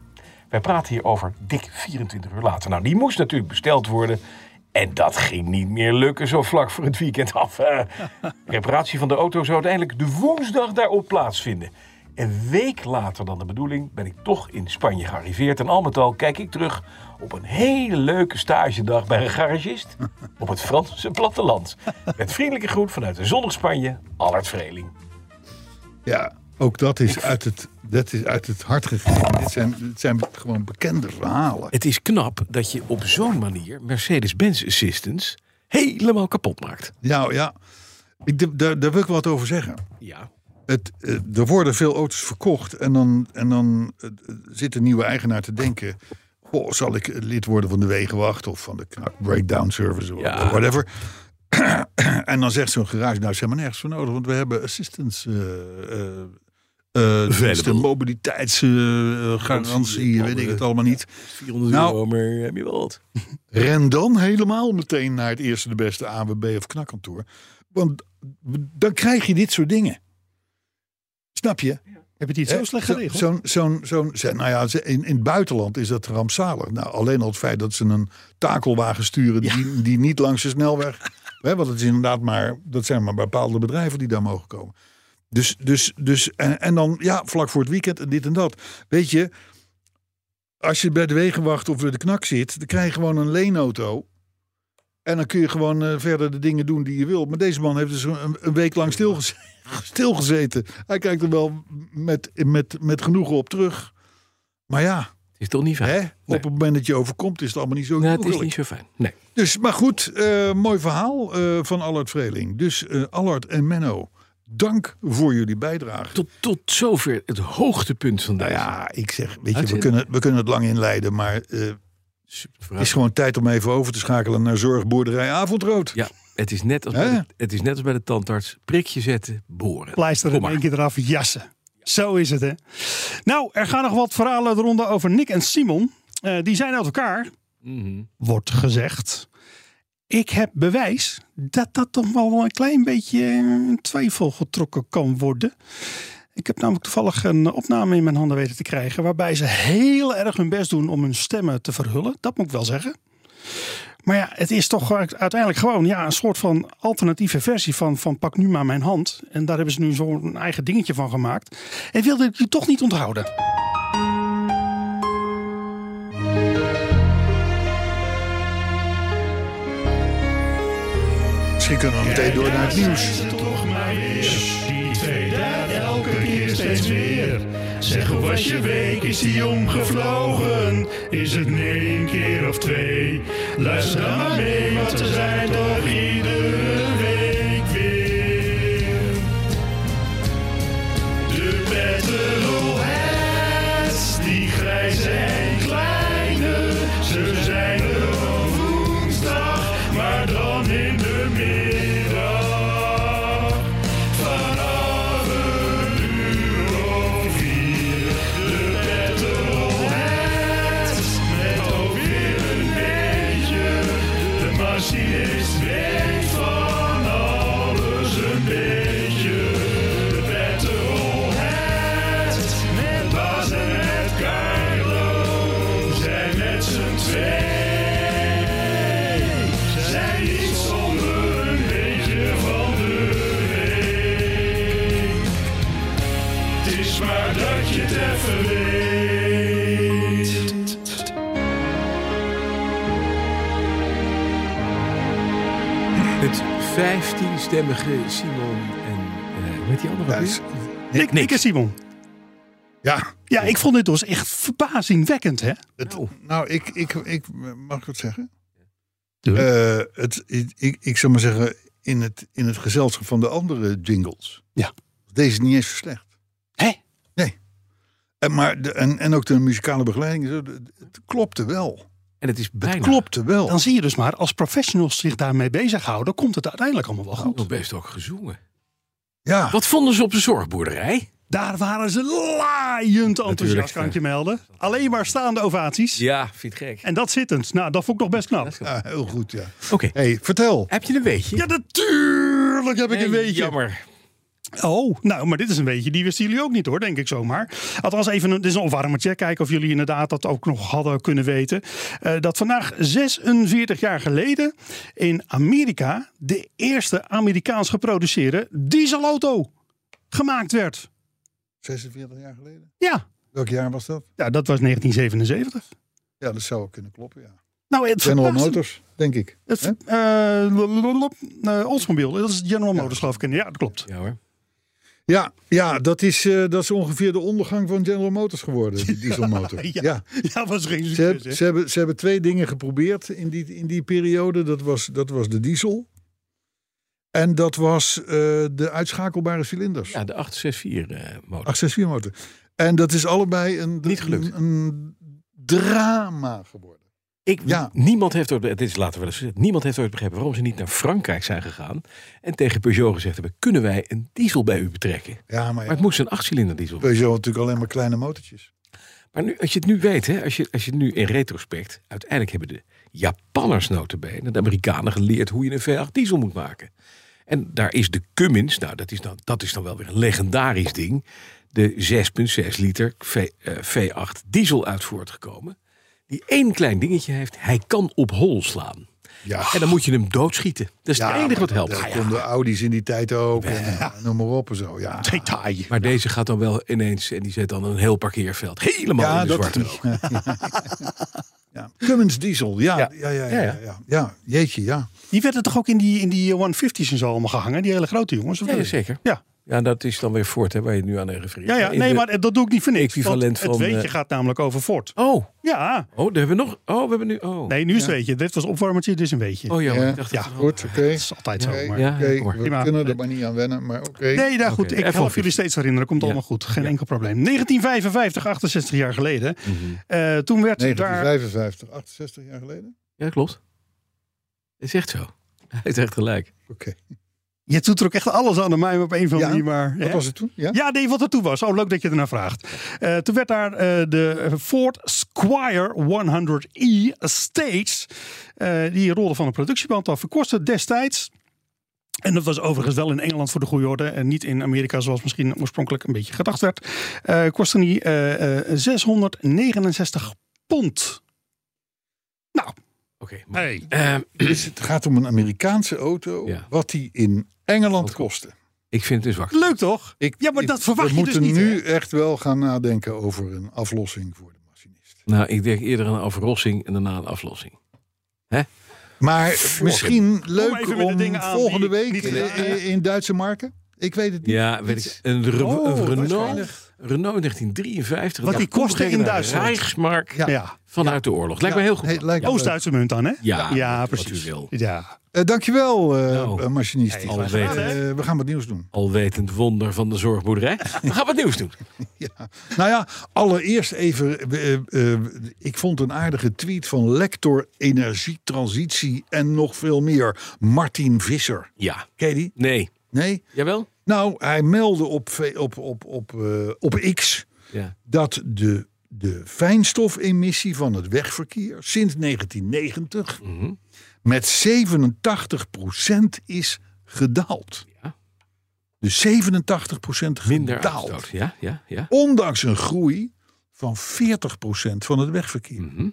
Wij praten hier over dik 24 uur later. Nou, die moest natuurlijk besteld worden... En dat ging niet meer lukken zo vlak voor het weekend af. Eh, reparatie van de auto zou uiteindelijk de woensdag daarop plaatsvinden. Een week later dan de bedoeling ben ik toch in Spanje gearriveerd. En al met al kijk ik terug op een hele leuke stagedag bij een garagist op het Franse platteland. Met vriendelijke groet vanuit de zonnig Spanje, Allard Vreeling. Ja, ook dat is uit het, dat is uit het hart gegeven. Dit zijn, dit zijn gewoon bekende verhalen. Het is knap dat je op zo'n manier Mercedes-Benz Assistance helemaal kapot maakt. Nou ja, ik, daar, daar wil ik wat over zeggen. Ja, Het, eh, er worden veel auto's verkocht en dan, en dan eh, zit een nieuwe eigenaar te denken... Oh, zal ik lid worden van de Wegenwacht of van de Knak Breakdown Service of Ja. whatever. en dan zegt zo'n garage, nou, zijn we nergens voor nodig, want we hebben assistance. eh eh, diensten, mobiliteitsgarantie, weet ik het allemaal niet. 400 Nou- euro, maar heb je wel wat. Ren dan helemaal meteen naar het eerste de beste AWB of knakkantoor. Want dan krijg je dit soort dingen. Snap je? Heb je het niet zo Hè? slecht Zo- geregeld? Zo'n, zo'n, zo'n, ze- nou ja, in, in het buitenland is dat rampzalig. Nou, alleen al het feit dat ze een takelwagen sturen die, die niet langs de snelweg. Hè, want het is inderdaad maar, dat zijn maar bepaalde bedrijven die daar mogen komen. Dus, dus, dus en, en dan, ja, vlak voor het weekend en dit en dat. Weet je, als je bij de wegenwacht of bij de knak zit, dan krijg je gewoon een leenauto. En dan kun je gewoon eh, verder de dingen doen die je wil. Maar deze man heeft dus een, een week lang stilgezeten. stilgezeten. Hij kijkt er wel met, met, met genoegen op terug. Maar ja, Het is toch niet fijn? hè, Nee. op het moment dat je overkomt is het allemaal niet zo Nee, het is niet zo fijn. Nee. Dus, maar goed, eh, mooi verhaal eh, van Allard Vreeling. Dus Allard en Menno, dank voor jullie bijdrage. Tot, tot zover het hoogtepunt van Nou deze. ja, ik zeg, weet je, we kunnen, we kunnen het lang inleiden, maar eh, het is gewoon tijd om even over te schakelen naar Zorgboerderij Avondrood. Ja, het is, net als bij de, het is net als bij de tandarts. Prikje zetten, boren. Pleister in één keer eraf jassen. Zo is het, hè? Nou, er gaan nog wat verhalen de ronde over Nick en Simon. Eh, die zijn uit elkaar, Mhm. wordt gezegd. Ik heb bewijs dat dat toch wel een klein beetje in twijfel getrokken kan worden. Ik heb namelijk toevallig een opname in mijn handen weten te krijgen. waarbij ze heel erg hun best doen om hun stemmen te verhullen. Dat moet ik wel zeggen. Maar ja, het is toch uiteindelijk gewoon ja, een soort van alternatieve versie van, van Pak nu maar mijn hand. En daar hebben ze nu zo'n eigen dingetje van gemaakt. En wilde ik je toch niet onthouden. Misschien kunnen we meteen door naar het nieuws. toch maar weer. Die twee daar elke keer steeds weer. Zeg hoe was je week? Is die omgevlogen? Is het nee een keer of twee? Luister dan maar mee, want ze zijn toch iedere 15-stemmige Simon en eh hoe heet die andere Ja, ook is- weer? Nick, Nick en Simon. ja, Ja, ik vond dit dus echt verbazingwekkend, hè? het, nou, ik, ik, ik, mag ik het zeggen? Eh, het, ik, ik, ik zou maar zeggen, in het, in het gezelschap van de andere jingles. Ja. Deze is niet eens zo slecht. Hé? Nee. En, maar de, en, en ook de muzikale begeleiding, het klopte wel. En het is bijna Het klopte wel. Dan zie je dus maar, als professionals zich daarmee bezighouden, komt het uiteindelijk allemaal wel goed. nog best ook gezongen. Ja, Wat vonden ze op de zorgboerderij? Daar waren ze laaiend enthousiast, kan ik je melden. Alleen maar staande ovaties. Ja, vind het gek. En dat zittend. Nou, dat vond ik nog best knap. ja, heel goed, ja. Oké, hey, vertel. heb je een weetje? Ja, natuurlijk heb ik een Nee, weetje. Jammer. Oh, nou, maar dit is een weetje. Die wisten jullie ook niet hoor, denk ik zomaar. Althans, even een, dit is een opwarmertje. Kijken of jullie inderdaad dat ook nog hadden kunnen weten. Eh, dat vandaag 46 jaar geleden in Amerika de eerste Amerikaans geproduceerde dieselauto gemaakt werd. 46 jaar geleden. Ja, Welk jaar was dat? ja dat was 1977. Ja, dat zou ook kunnen kloppen, ja. Nou, het General verbaast- Motors, denk ik. Het, eh, lololop, eh, Oldsmobile, dat is General Motors geloof ik. Ja, dat klopt. Ja hoor. Ja, ja dat, is, eh, dat is ongeveer de ondergang van General Motors geworden, die dieselmotor. Ja, ja. ja. was geen Ze, succes. hebben, hè? ze, hebben, ze hebben twee dingen geprobeerd in die, in die periode. Dat was, dat was de diesel. En dat was eh, de uitschakelbare cilinders. Ja, de 864 eh motor. 864 motor. En dat is allebei een, Niet gelukt. Een, een drama geworden. Ik, Ja. Niemand heeft ooit, dit is later wel eens gezegd, niemand heeft ooit begrepen waarom ze niet naar Frankrijk zijn gegaan en tegen Peugeot gezegd hebben: kunnen wij een diesel bij u betrekken? Ja, maar Maar ja, het moest een achtcilinder diesel. Peugeot natuurlijk alleen maar kleine motortjes. Maar nu, als je het nu weet, hè, als, je, als je het nu in retrospect, uiteindelijk hebben de Japanners notabene, de Amerikanen geleerd hoe je een V8 diesel moet maken. En daar is de Cummins, nou dat is dan, dat is dan wel weer een legendarisch ding, de 6,6 liter v, eh, V8 diesel uit voortgekomen. Die één klein dingetje heeft, hij kan op hol slaan. Ja, En dan moet je hem doodschieten. Dat is ja, het enige wat helpt. Dat Ah, ja. konden Audi's in die tijd ook. En, eh, noem maar op en zo. Ja, Detail. Maar deze gaat dan wel ineens, en die zet dan een heel parkeerveld helemaal ja in de zwarte rook. ja. Cummins diesel, ja. Ja. Ja, ja, ja, Ja, ja, ja. ja, ja. Jeetje, ja. Die werden toch ook in die, in die 150's en zo allemaal gehangen? Die hele grote jongens? of Ja, zeker. Ja. Ja, dat is dan weer Ford, hè, waar je nu aan refereert. Ja, ja, In nee, de- maar dat doe ik niet voor niks. equivalent van, Het weetje eh, gaat namelijk over Ford. Oh, Ja. oh, daar hebben we nog. Oh, we hebben nu. Oh, Nee, nu is het weetje. Dit was opwarmertje, dit is een weetje. oh ja, Ja. ik dacht Ja, Goed, oké. Dat is altijd zo. Maar... Ja, we Prima. kunnen er maar niet aan wennen, maar oké. Nee, daar goed. Ik F-150. help jullie steeds herinneren. Komt allemaal goed. Geen enkel probleem. 1955, 68 jaar geleden. Mhm. Eh, toen werd daar... 1955, 68 jaar geleden? Ja, klopt. Is echt zo. Hij heeft echt gelijk. Oké. Je doet er ook echt alles aan de mij op een Ja, manier. Maar, Wat hè? was het toen? Ja? Ja, nee, wat er toen was. Oh, leuk dat je ernaar vraagt. Eh, toen werd daar eh, de Ford Squire 100e Estates. eh, die rolde van een productieband af. Kostte destijds. En dat was overigens wel in Engeland voor de goede orde. En niet in Amerika zoals misschien oorspronkelijk een beetje gedacht werd. eh kostte die eh, eh, 669 pond. Nou, Oké. maar- hey. Eh, Dus het gaat om een Amerikaanse auto, Ja. wat die in Engeland kostte. ik vind het dus zwak. leuk toch? Ik, Ja, maar ik- dat verwacht we je dus moeten niet, nu echt wel gaan nadenken over een aflossing voor de machinist. Nou, ik denk eerder aan een afrossing en daarna een aflossing. Maar misschien leuk om, volgende week niet in, hè? Duitse marken? Ik weet het niet. Ja, weet ik. Een, Re- Oh, een Renault. Renault 1953. Wat die kostte in Duitsland. Rijksmark Ja. Ja. vanuit de oorlog. Lijkt me heel goed. Hey. Oost-Duitse munt dan, hè? Ja, ja wat precies. u wil. Ja. Eh, dankjewel, Nou, eh, machinist. hey, we gaan wat nieuws doen. Alwetend wonder van de zorgboerderij. We gaan wat nieuws doen. Ja. Nou ja, allereerst even. ik vond een aardige tweet van lector energietransitie en nog veel meer. Martin Visser. Ja. Ken je die? Nee. Nee? Jawel? Nou, hij meldde op, op, op, op, op X Ja. dat de, de fijnstofemissie van het wegverkeer sinds 1990 Mhm. Met 87% is gedaald. Ja. Dus 87% Minder gedaald. uitstoot. Ja, ja, ja. Ondanks een groei van 40% van het wegverkeer. Mhm.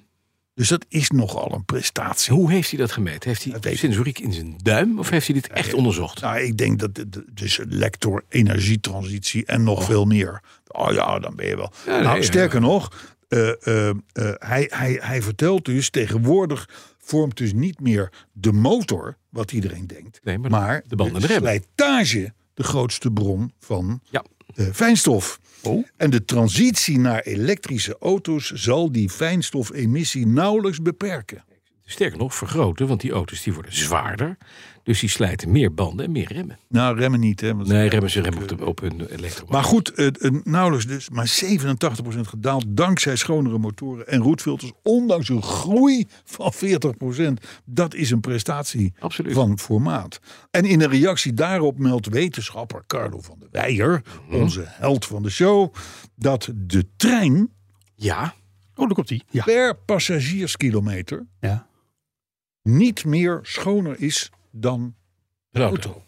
Dus dat is nogal een prestatie. Hoe heeft hij dat gemeten? Heeft hij Dat sensoriek in zijn duim of heeft hij dit echt onderzocht? Nou, ik denk dat het dus lector energietransitie en nog veel meer. Oh ja, dan ben je wel. Ja, nee, nou, ja. sterker nog, eh, eh, eh, hij, hij, hij vertelt dus tegenwoordig vormt dus niet meer de motor, wat iedereen denkt, Nee, maar de- maar de slijtage de grootste bron van Ja. eh, fijnstof. Oh. En de transitie naar elektrische auto's zal die fijnstofemissie nauwelijks beperken. Sterker nog, vergroten, want die auto's die worden zwaarder. Dus die slijten meer banden en meer remmen. Nou, remmen niet, hè? want- Nee, remmen ze remmen op, de, op hun elektro. Maar goed, het, het, nauwelijks dus, maar 87% gedaald dankzij schonere motoren en roetfilters. Ondanks een groei van 40%. Dat is een prestatie Absoluut. van formaat. En in een reactie daarop meldt wetenschapper Carlo van der Weijer, Mhm. onze held van de show, dat de trein Ja, Oh, daar komt die. Ja. per passagierskilometer ja. niet meer schoner is dan de auto. auto.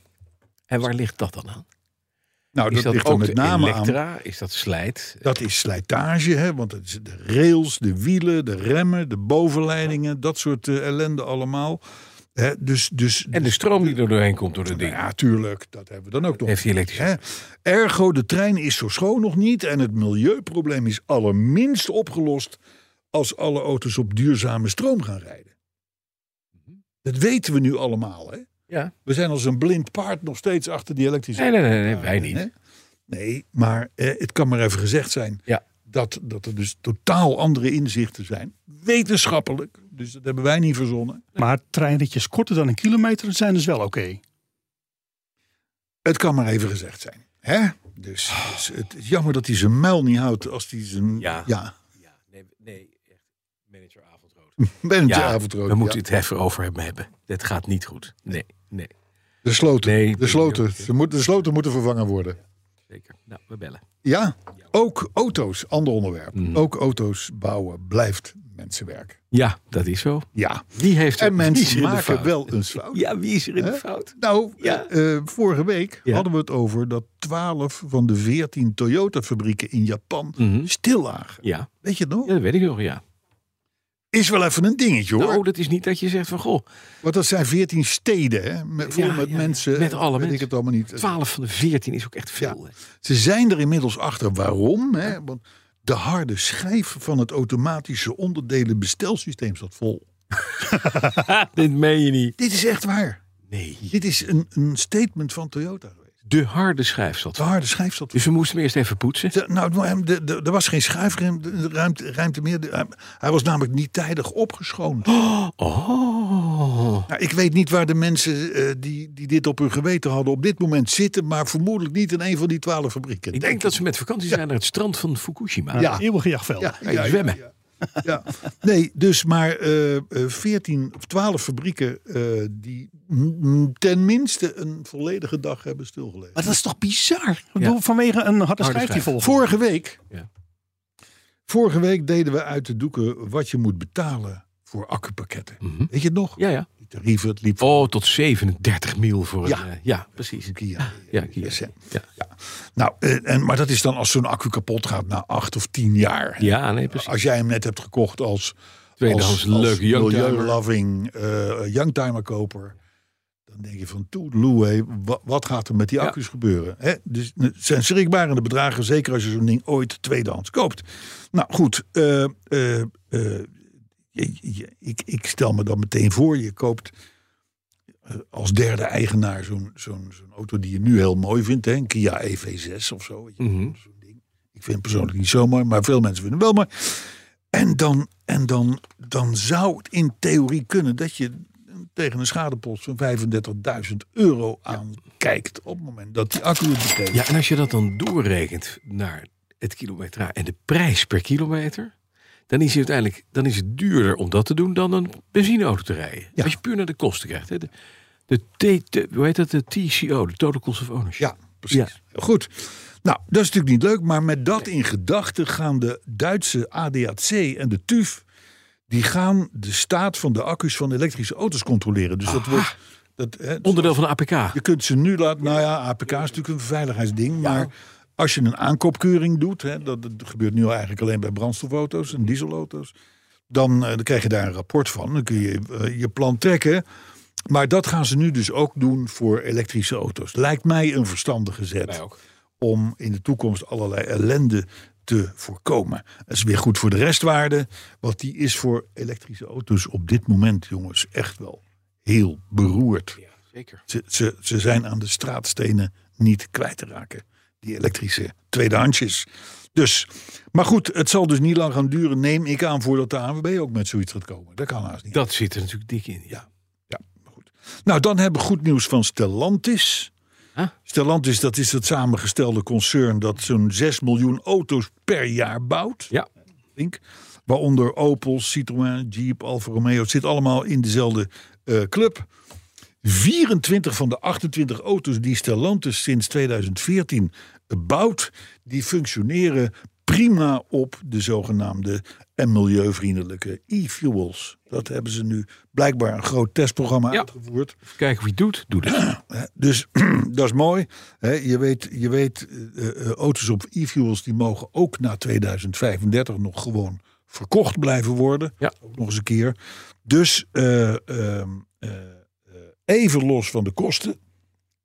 En waar ligt dat dan aan? Nou, Is dat, dat ligt er ook met de name aan. elektra? Is dat slijt? Dat is slijtage, hè? want het is de rails, de wielen, de remmen, de bovenleidingen, dat soort eh, ellende allemaal. Hè, dus, dus, En de stroom die er doorheen komt door de ding. ja, tuurlijk, dat hebben we dan ook nog. Heeft hij elektrisch? Hè? Ergo, de trein is zo schoon nog niet en het milieuprobleem is allerminst opgelost als alle auto's op duurzame stroom gaan rijden. Dat weten we nu allemaal. Hè? Ja. We zijn als een blind paard nog steeds achter die elektrische Nee, nee, nee, nee, wij niet. Hè? Nee, maar eh, het kan maar even gezegd zijn Ja. dat, dat er dus totaal andere inzichten zijn. Wetenschappelijk, dus dat hebben wij niet verzonnen. Maar treinritjes korter dan een kilometer zijn dus wel oké. Het kan maar even gezegd zijn. Hè? Dus, dus het is jammer dat hij zijn muil niet houdt als hij zijn... Ja. ja. Ja, avondrood. Manager Ja, avondrood. we moeten ja. het even over hem hebben. Dit gaat niet goed. Nee, nee, De sloten. Nee, de, sloten. nee. Ze moet, de sloten moeten vervangen worden. zeker. Nou, we bellen. Ja, ook auto's, ander onderwerp. Mhm. Ook auto's bouwen blijft mensenwerk. Ja, dat is zo. Ja, Wie heeft er, en wie is mensen er in de maken fout? wel een fout. Ja, wie is er in de fout? Nou, Ja. eh, eh, vorige week Ja. hadden we het over dat 12 van de 14 Toyota-fabrieken in Japan Mhm. stil lagen. Ja. Weet je het nog? ja, dat weet ik nog, ja. Is wel even een dingetje hoor. Nou, dat is niet dat je zegt van, goh, Want dat zijn 14 steden, hè? Met, vol Ja, met ja, mensen. Met alle mensen. ik het allemaal niet. 12 van de 14 is ook echt veel. Ze zijn er inmiddels achter waarom. Hè? Want de harde schijf van het automatische onderdelen bestelsysteem zat vol. Dit meen je niet. Dit is echt waar. Nee. Dit is een, een statement van Toyota. De harde schijf zat. De harde schijf zat vol. Dus we moesten hem eerst even poetsen. De- nou, hem- de- de- er was geen schuifruimte ruimte, ruimte meer. De- hij- hij was namelijk niet tijdig opgeschoond. Oh. Nou, ik weet niet waar de mensen eh, die, die dit op hun geweten hadden op dit moment zitten. Maar vermoedelijk niet in een van die twaalf fabrieken. Ik denk dat ze met vakantie zijn naar het strand van Fukushima. Ja. Eeuwige jachtveld. Ja, je zwemmen? Ja, ja. Nee, dus maar eh, eh, 14 of 12 fabrieken eh, die mm, ten minste een volledige dag hebben stilgelegen. Maar dat is toch bizar? Ik bedoel, Vanwege een harde schijf die schijf. vol. Vorige week, Ja. vorige week deden we uit de doeken wat je moet betalen voor accupakketten. Mhm. Weet je het nog? Ja, ja. Tarieven, het liep Oh, tot 37 mil voor Ja. een... eh, ja, precies. Kia. Ja, Kia. SM. Ja. Nou, eh, en, maar dat is dan als zo'n accu kapot gaat na acht of tien jaar. ja, nee, precies. Als jij hem net hebt gekocht als Tweedehands leuke youngtimer. milieuloving eh youngtimer koper. Dan denk je van toedeloe, wat, wat gaat er met die Ja. accu's gebeuren? Hè? Dus het zijn schrikbarende bedragen, zeker als je zo'n ding ooit tweedehands koopt. Nou goed, eh, eh, eh, je- je- ik, ik stel me dan meteen voor, je koopt eh, als derde eigenaar zo'n zo'n zo'n auto die je nu heel mooi vindt. Hè? Een Kia EV6 of zo. Mhm. zo'n ding. Ik vind het persoonlijk niet zo mooi, maar veel mensen vinden het wel mooi. En dan, en dan, dan zou het in theorie kunnen dat je tegen een schadepost van 35.000 euro aankijkt op het moment dat die accu het betekent. Ja, en als je dat dan doorrekent naar het kilometer en de prijs per kilometer, dan is het uiteindelijk dan is het duurder om dat te doen dan een benzineauto te rijden. Ja. Als je puur naar de kosten kijkt. Hè. De, de, T- de- hoe heet dat? De TCO, de Total Cost of Ownership. Ja, precies. Goed. Nou, dat is natuurlijk niet leuk, maar met dat in gedachten gaan de Duitse ADAC en de TÜV, die gaan de staat van de accu's van elektrische auto's controleren. Dus dat wordt, dat, hè, Onderdeel van de APK. Je kunt ze nu laten. Nou ja, APK is natuurlijk een veiligheidsding. Maar als je een aankoopkeuring doet. Hè, dat, dat gebeurt nu eigenlijk alleen bij brandstofauto's en dieselauto's. Dan, eh, dan krijg je daar een rapport van. Dan kun je eh, je plan trekken. Maar dat gaan ze nu dus ook doen voor elektrische auto's. Lijkt mij een verstandige zet. Ook. Om in de toekomst allerlei ellende te voorkomen. Dat is weer goed voor de restwaarde. Want die is voor elektrische auto's op dit moment, jongens, echt wel heel beroerd. Ja, zeker. Ze, ze, ze zijn aan de straatstenen niet kwijt te raken. Die elektrische tweedehandsjes. Dus, maar goed, het zal dus niet lang gaan duren. Neem ik aan voordat de ANWB ook met zoiets gaat komen. Dat kan haast niet. Dat zit er natuurlijk dik in. Ja. Ja, maar goed. Nou, dan hebben we goed nieuws van Stellantis. Huh? Stellantis, dat is het samengestelde concern dat zo'n 6 miljoen auto's per jaar bouwt. Ja. Denk. Waaronder Opel, Citroën, Jeep, Alfa Romeo. Het zit allemaal in dezelfde eh, club. 24 van de 28 auto's die Stellantis sinds 2014 bouwt, die functioneren prima op de zogenaamde en milieuvriendelijke e-fuels. Dat hebben ze nu blijkbaar een groot testprogramma Ja. uitgevoerd. Kijken wie het doet, doet het. Dus dat is mooi. Je weet, je weet eh, eh, auto's op e-fuels die mogen ook na 2035 nog gewoon verkocht blijven worden. Ja. Ook nog eens een keer. Dus eh, ehm, eh, eh, even los van de kosten.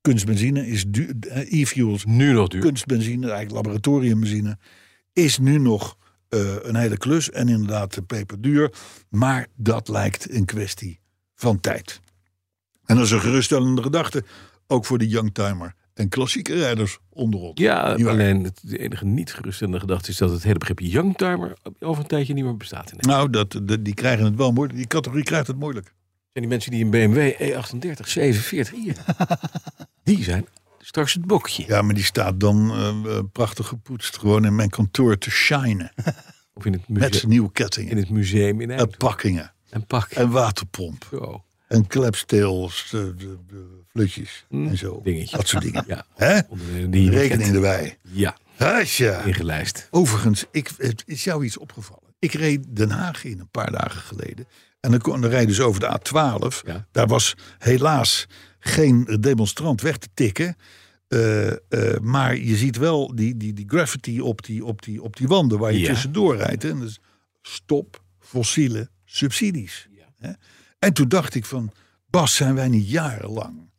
Kunstbenzine is duur. eh, E-fuels, Nu nog duur. kunstbenzine, eigenlijk laboratoriumbenzine, is nu nog eh, een hele klus. En inderdaad peperduur. Maar dat lijkt een kwestie van tijd. En dat is een geruststellende gedachte. Ook voor de youngtimer en klassieke rijders onder ons. Ja, alleen het de enige niet geruststellende gedachte is dat het hele begrip youngtimer over een tijdje niet meer bestaat. In Nou, dat, de- die krijgen het wel moeilijk. Die categorie krijgt het moeilijk. zijn die mensen die een BMW E38 740i hebben. Die zijn straks het bokje. Ja, maar die staat dan eh, eh, prachtig gepoetst. Gewoon in mijn kantoor te shinen. Of in het, Met museum, zijn nieuwe in kettingen. het museum in En Eindhoven. pakkingen. En pak. en waterpomp. Zo. En klepsteels, de, de, de flutjes Mm, en zo. dingetje. Dat soort dingen. Ja. Hè? Onder die Rekening erbij. Ja, Hasja. ingelijst. Overigens, ik, het is jou iets opgevallen. Ik reed Den Haag in een paar dagen geleden. En dan, kon, dan rijd je dus over de A12. Ja. Daar was helaas geen demonstrant weg te tikken. Eh, eh, maar je ziet wel die, die, die graffiti op die, op, die, op die wanden waar je Ja. tussendoor rijdt. En dus stop fossiele subsidies. En toen dacht ik van, Bas, zijn wij niet jarenlang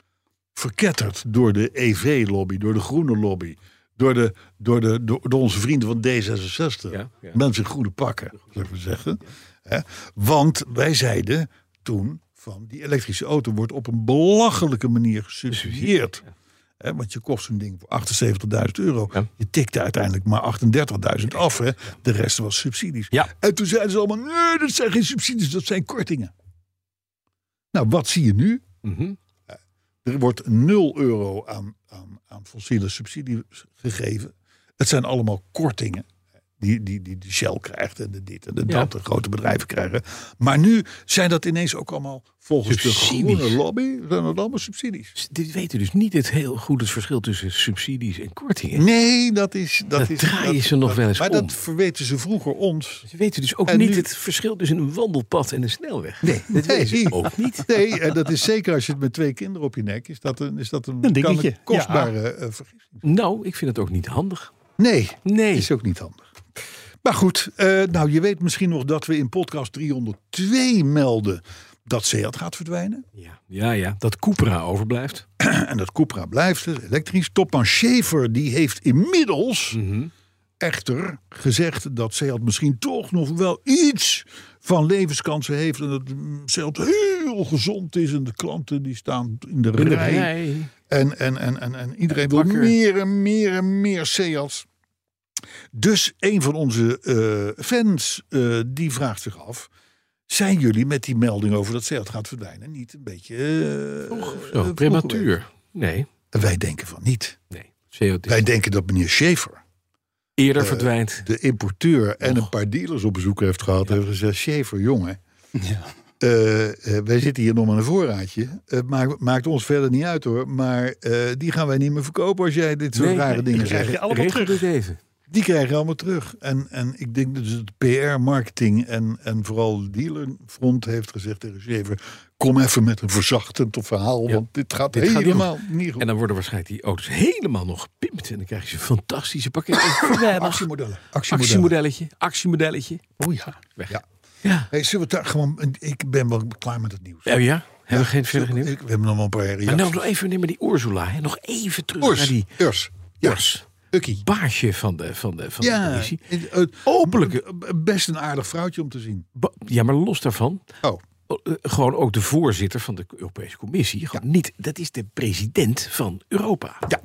verketterd door de EV-lobby, door de groene lobby, door, de, door, de, door, door onze vrienden van D66. Ja, ja. Mensen in goede pakken, zullen we zeggen. Want wij zeiden toen van die elektrische auto wordt op een belachelijke manier gesubsidieerd. Want je kost zo'n ding voor 78.000 euro. Ja. Je tikte uiteindelijk maar 38.000 af. Hè. De rest was subsidies. Ja. En toen zeiden ze allemaal, nee, dat zijn geen subsidies, dat zijn kortingen. Nou, wat zie je nu? Mhm. Er wordt 0 euro aan, aan, aan fossiele subsidie gegeven. Het zijn allemaal kortingen. Die, die, die de Shell krijgt en de dit en de Ja. dat, de grote bedrijven krijgen. Maar nu zijn dat ineens ook allemaal volgens Subsidies. de groene lobby, zijn dat allemaal subsidies. Dit weten dus niet het heel goed het verschil tussen subsidies en kortingen. Nee, dat is... Dat, Dat is, draaien ze nog wel eens Maar om. dat verweten ze vroeger ons. Ze weten dus ook En niet nu- het verschil tussen een wandelpad en een snelweg. Nee, dat weten ze nee. ook niet. Nee, en dat is zeker als je het met twee kinderen op je nek is. Dat een, is dat een, Een kan dingetje, een kostbare eh, vergissing. Nou, ik vind het ook niet handig. Nee, Nee. is ook niet handig. Maar goed, eh, nou je weet misschien nog dat we in podcast 302 melden dat Seat gaat verdwijnen. Ja, ja, ja. Dat Cupra overblijft. En dat Cupra blijft eh, elektrisch. Topman Schaefer die heeft inmiddels Mhm. echter gezegd dat Seat misschien toch nog wel iets van levenskansen heeft. En dat mm, Seat heel gezond is en de klanten die staan in de, In de rij. En, en, en, en, en iedereen wil meer en meer en meer Seats. Dus een van onze eh, fans eh, die vraagt zich af... zijn jullie met die melding over dat Seat gaat verdwijnen niet een beetje... Zo, vroeg prematuur. Nee? Wij denken van niet. nee. CO2 Wij denken dat meneer Schaefer, eerder verdwijnt. de importeur... en een paar dealers op bezoek heeft gehad... heeft gezegd, Schaefer, jongen... Ja. wij zitten hier nog met een voorraadje. Het maakt, maakt ons verder niet uit hoor. Maar eh, die gaan wij niet meer verkopen als jij dit soort Nee, rare nee, dingen krijg zegt. je allemaal terug. dit even. Die krijgen allemaal terug. En, en ik denk dat het PR, marketing en, en vooral de dealerfront heeft gezegd tegen Schaefer... kom even met een verzachtend verhaal, Ja, want dit gaat dit gaat niet helemaal niet goed. En dan worden waarschijnlijk die auto's helemaal nog gepimpt. En dan krijg je een fantastische pakket. Actiemodellen. Actiemodellen. Actiemodelletje. Actiemodelletje. Oh ja. Weg. Ja. Ja. Hey, zullen we daar gewoon... Ik ben wel klaar met het nieuws. Oh ja? Hebben we geen verder nieuws? ik- We hebben nog wel een paar reacties. Maar nou nog even maar die Ursula. Hè. Nog even terug Urs, naar die Urs. Urs. Ukkie. Baasje van de, van de, van de Ja, het- het- Openlijke- Best een aardig vrouwtje om te zien. Ba- Ja, maar los daarvan. Oh. eh, Gewoon ook de voorzitter van de Europese Commissie. Gewoon niet, dat is de president van Europa. Ja.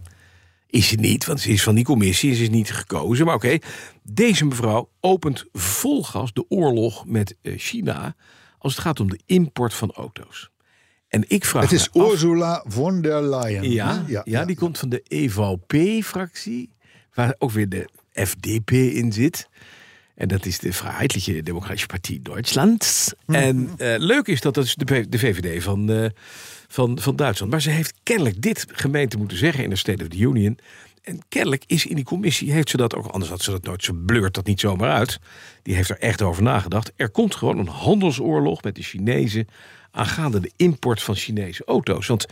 Is ze niet, want ze is van die commissie. Ze is niet gekozen. Maar oké, deze mevrouw opent vol gas de oorlog met eh, China. Als het gaat om de import van auto's. En ik vraag Het is af- Ursula von der Leyen. ja, ja, die komt van de EVP-fractie, waar ook weer de FDP in zit. En dat is de Vrijheidliche Democratische Partij Duitsland. Mhm. En eh, leuk is dat dat is de, VVD van, eh, van, van Duitsland. Maar ze heeft kennelijk dit gemeente moeten zeggen in de State of the Union. En kennelijk is in die commissie, heeft ze dat ook, anders had ze dat nooit, ze bleurt dat niet zomaar uit. Die heeft er echt over nagedacht. Er komt gewoon een handelsoorlog met de Chinezen aangaande de import van Chinese auto's. Want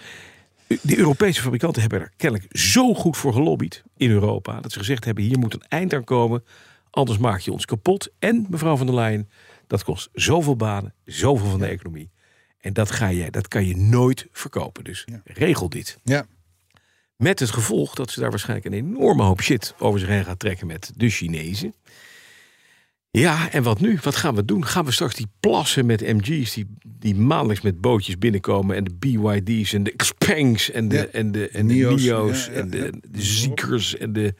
de Europese fabrikanten hebben er kennelijk zo goed voor gelobbyd in Europa. Dat ze gezegd hebben: hier moet een eind aan komen. Anders maak je ons kapot. En mevrouw van der Leyen, dat kost zoveel banen, zoveel van de economie. En dat, ga je, dat kan je nooit verkopen. Dus regel dit. Ja. Met het gevolg dat ze daar waarschijnlijk een enorme hoop shit over zich heen gaat trekken met de Chinezen. Ja, en wat nu? Wat gaan we doen? Gaan we straks die plassen met MG's die, die maandelijks met bootjes binnenkomen en de BYD's en de Xpengs en de, Ja. en de, en de Nio's, Nio's, ja, ja, en de, de Ziekers en de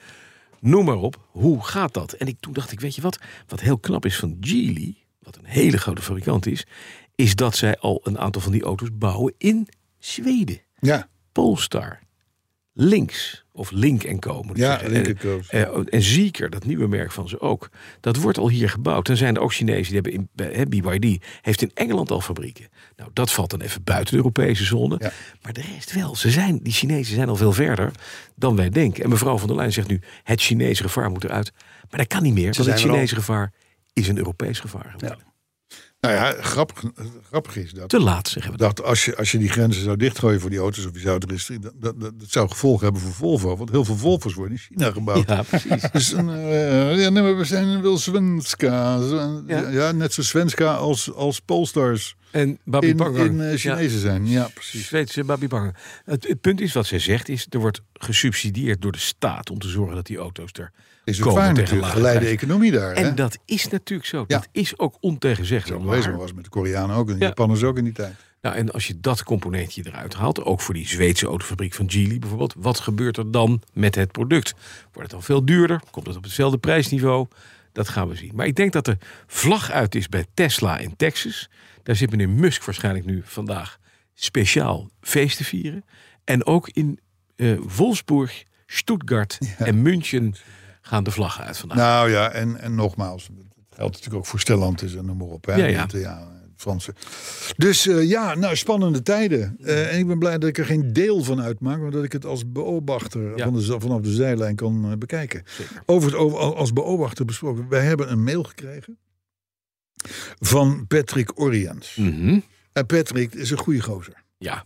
noem maar op. Hoe gaat dat? En ik, toen dacht ik, weet je wat? Wat heel knap is van Geely, wat een hele grote fabrikant is, is dat zij al een aantal van die auto's bouwen in Zweden. Ja. Polestar, Links, of Link en Co. Moet ik Ja, zeggen. Link En- Co. eh, en Zeker, dat nieuwe merk van ze ook. Dat wordt al hier gebouwd. Dan zijn er ook Chinezen die hebben in BYD heeft in Engeland al fabrieken. Nou, dat valt dan even buiten de Europese zone. Ja. Maar de rest wel. Ze zijn, die Chinezen zijn al veel verder dan wij denken. En mevrouw van der Leyen zegt nu: het Chinese gevaar moet eruit. Maar dat kan niet meer, want het. Chinese gevaar is een Europees gevaar geworden. Nou ja, grappig, grappig is dat. Te laat, zeggen we dat. als je, als je die grenzen zou dichtgooien voor die auto's of je zou het restricten, dat, dat, dat, dat zou gevolgen hebben voor Volvo. Want heel veel Volvo's worden in China gebouwd. Ja, precies. Dus een, eh, ja, nee, maar we zijn wel Svenska. Zo- Ja. Ja. net zo Svenska als, als Polestars En Babi in, in eh, Chinezen zijn. Ja, precies. Zweedse Babi Pangang. Het, het punt is wat zij zegt is, er wordt gesubsidieerd door de staat om te zorgen dat die auto's er Is ook waar natuurlijk. Geleide economie daar. En hè? dat is natuurlijk zo. Dat is ook ontegenzeggelijk. Zo waar. was met de Koreanen ook en de Ja. Japanners ook in die tijd. Nou, en als je dat componentje eruit haalt, ook voor die Zweedse autofabriek van Geely bijvoorbeeld, wat gebeurt er dan met het product? Wordt het dan veel duurder? Komt het op hetzelfde prijsniveau? Dat gaan we zien. Maar ik denk dat de vlag uit is bij Tesla in Texas. Daar zit meneer Musk waarschijnlijk nu vandaag speciaal feest te vieren. En ook in eh, Wolfsburg, Stuttgart en München gaan de vlaggen uit vandaag. Nou ja, en, en nogmaals, het geldt natuurlijk ook voor Stellantis en noem maar op. Hè? Ja, ja. Want, eh, ja, Franse. Dus eh, ja, nou, spannende tijden. Eh, en ik ben blij dat ik er geen deel van uitmaak, maar dat ik het als beobachter Ja. van de, vanaf de zijlijn kan eh, bekijken. Zeker. Over het over, als beobachter besproken. Wij hebben een mail gekregen van Patrick Oriens. Mhm. En Patrick is een goede gozer. Ja.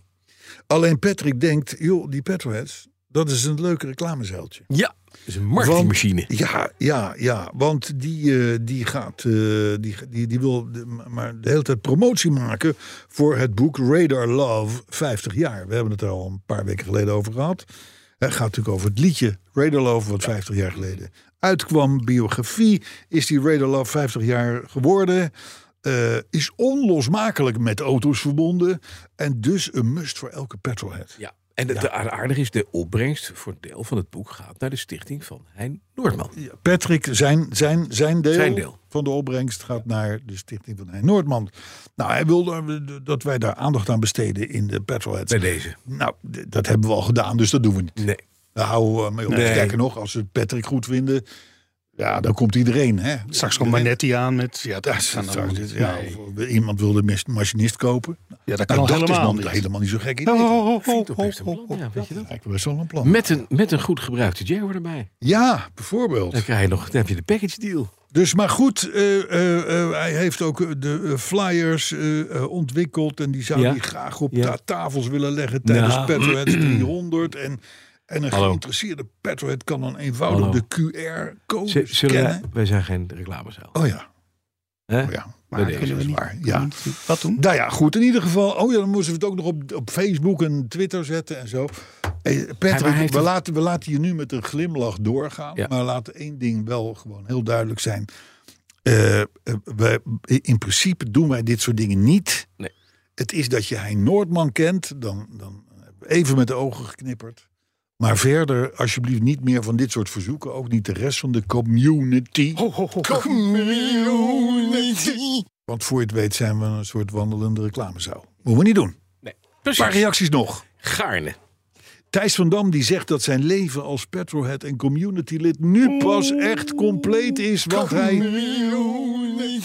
Alleen Patrick denkt, joh, die petrolheads, dat is een leuk reclamezeiltje. ja, is een marketingmachine. Ja, ja, ja. Want die, eh, die gaat, eh, die, die, die wil de- maar de hele tijd promotie maken voor het boek Radar Love 50 jaar. We hebben het er al een paar weken geleden over gehad. Het gaat natuurlijk over het liedje Radar Love, wat 50 jaar geleden uitkwam. Biografie is die Radar Love 50 jaar geworden. Eh, is onlosmakelijk met auto's verbonden. En dus een must voor elke petrolhead. Ja. En het aardige is, de opbrengst voor een deel van het boek gaat naar de stichting van Hein Noordman. Ja, Patrick, zijn, zijn, zijn, deel Zijn deel. van de opbrengst gaat naar de stichting van Hein Noordman. Nou, hij wilde dat wij daar aandacht aan besteden in de Petrolheads. Bij deze. Nou, dat hebben we al gedaan, dus dat doen we niet. Nee. Daar houden we mee op. Nee. Sterker nog, als ze Patrick goed vinden, ja, dan komt iedereen. Hè? Straks komt Manetti aan met... Ja, Ja, dat allemaal niet. ja, Nee. of iemand wilde een machinist kopen. Ja, dat Nou, kan dat is helemaal nog niet. helemaal niet zo gek idee. Oh, oh, oh, oh, oh, ja, weet je dat? Lijkt me best wel een plan. Met een, met een goed gebruikte Jaguar erbij. Ja, bijvoorbeeld. Dan, krijg je nog, dan heb je de package deal. Dus maar goed, eh, eh, eh, hij heeft ook eh, de eh, flyers eh, eh, ontwikkeld. En die zou Ja. hij graag op Ja. ta- tafels willen leggen tijdens Nou. Petroheads 300. En, en een Hallo. geïnteresseerde Petrohead kan dan eenvoudig Hallo. de QR-code Zullen wij, scannen. wij zijn geen reclamezaal. Oh ja, Hè? oh ja. Maar we is niet... waar, ja. Wat doen? Nou ja, goed. In ieder geval. Oh ja, dan moesten we het ook nog op, op Facebook en Twitter zetten en zo. Hey, Patrick, we, het- laten, we laten je nu met een glimlach doorgaan. Ja. Maar laten één ding wel gewoon heel duidelijk zijn. Eh, eh, we, in principe doen wij dit soort dingen niet. Nee. Het is dat je Hein Noordman kent. Dan, dan even met de ogen geknipperd. Maar verder, alsjeblieft, niet meer van dit soort verzoeken. Ook niet de rest van de community. Community. Want voor je het weet zijn we een soort wandelende reclamezaal. Moeten we niet doen. Nee. Een paar Precies. reacties nog. Gaarne. Thijs van Dam die zegt dat zijn leven als petrolhead en communitylid nu pas echt compleet is. Want hij,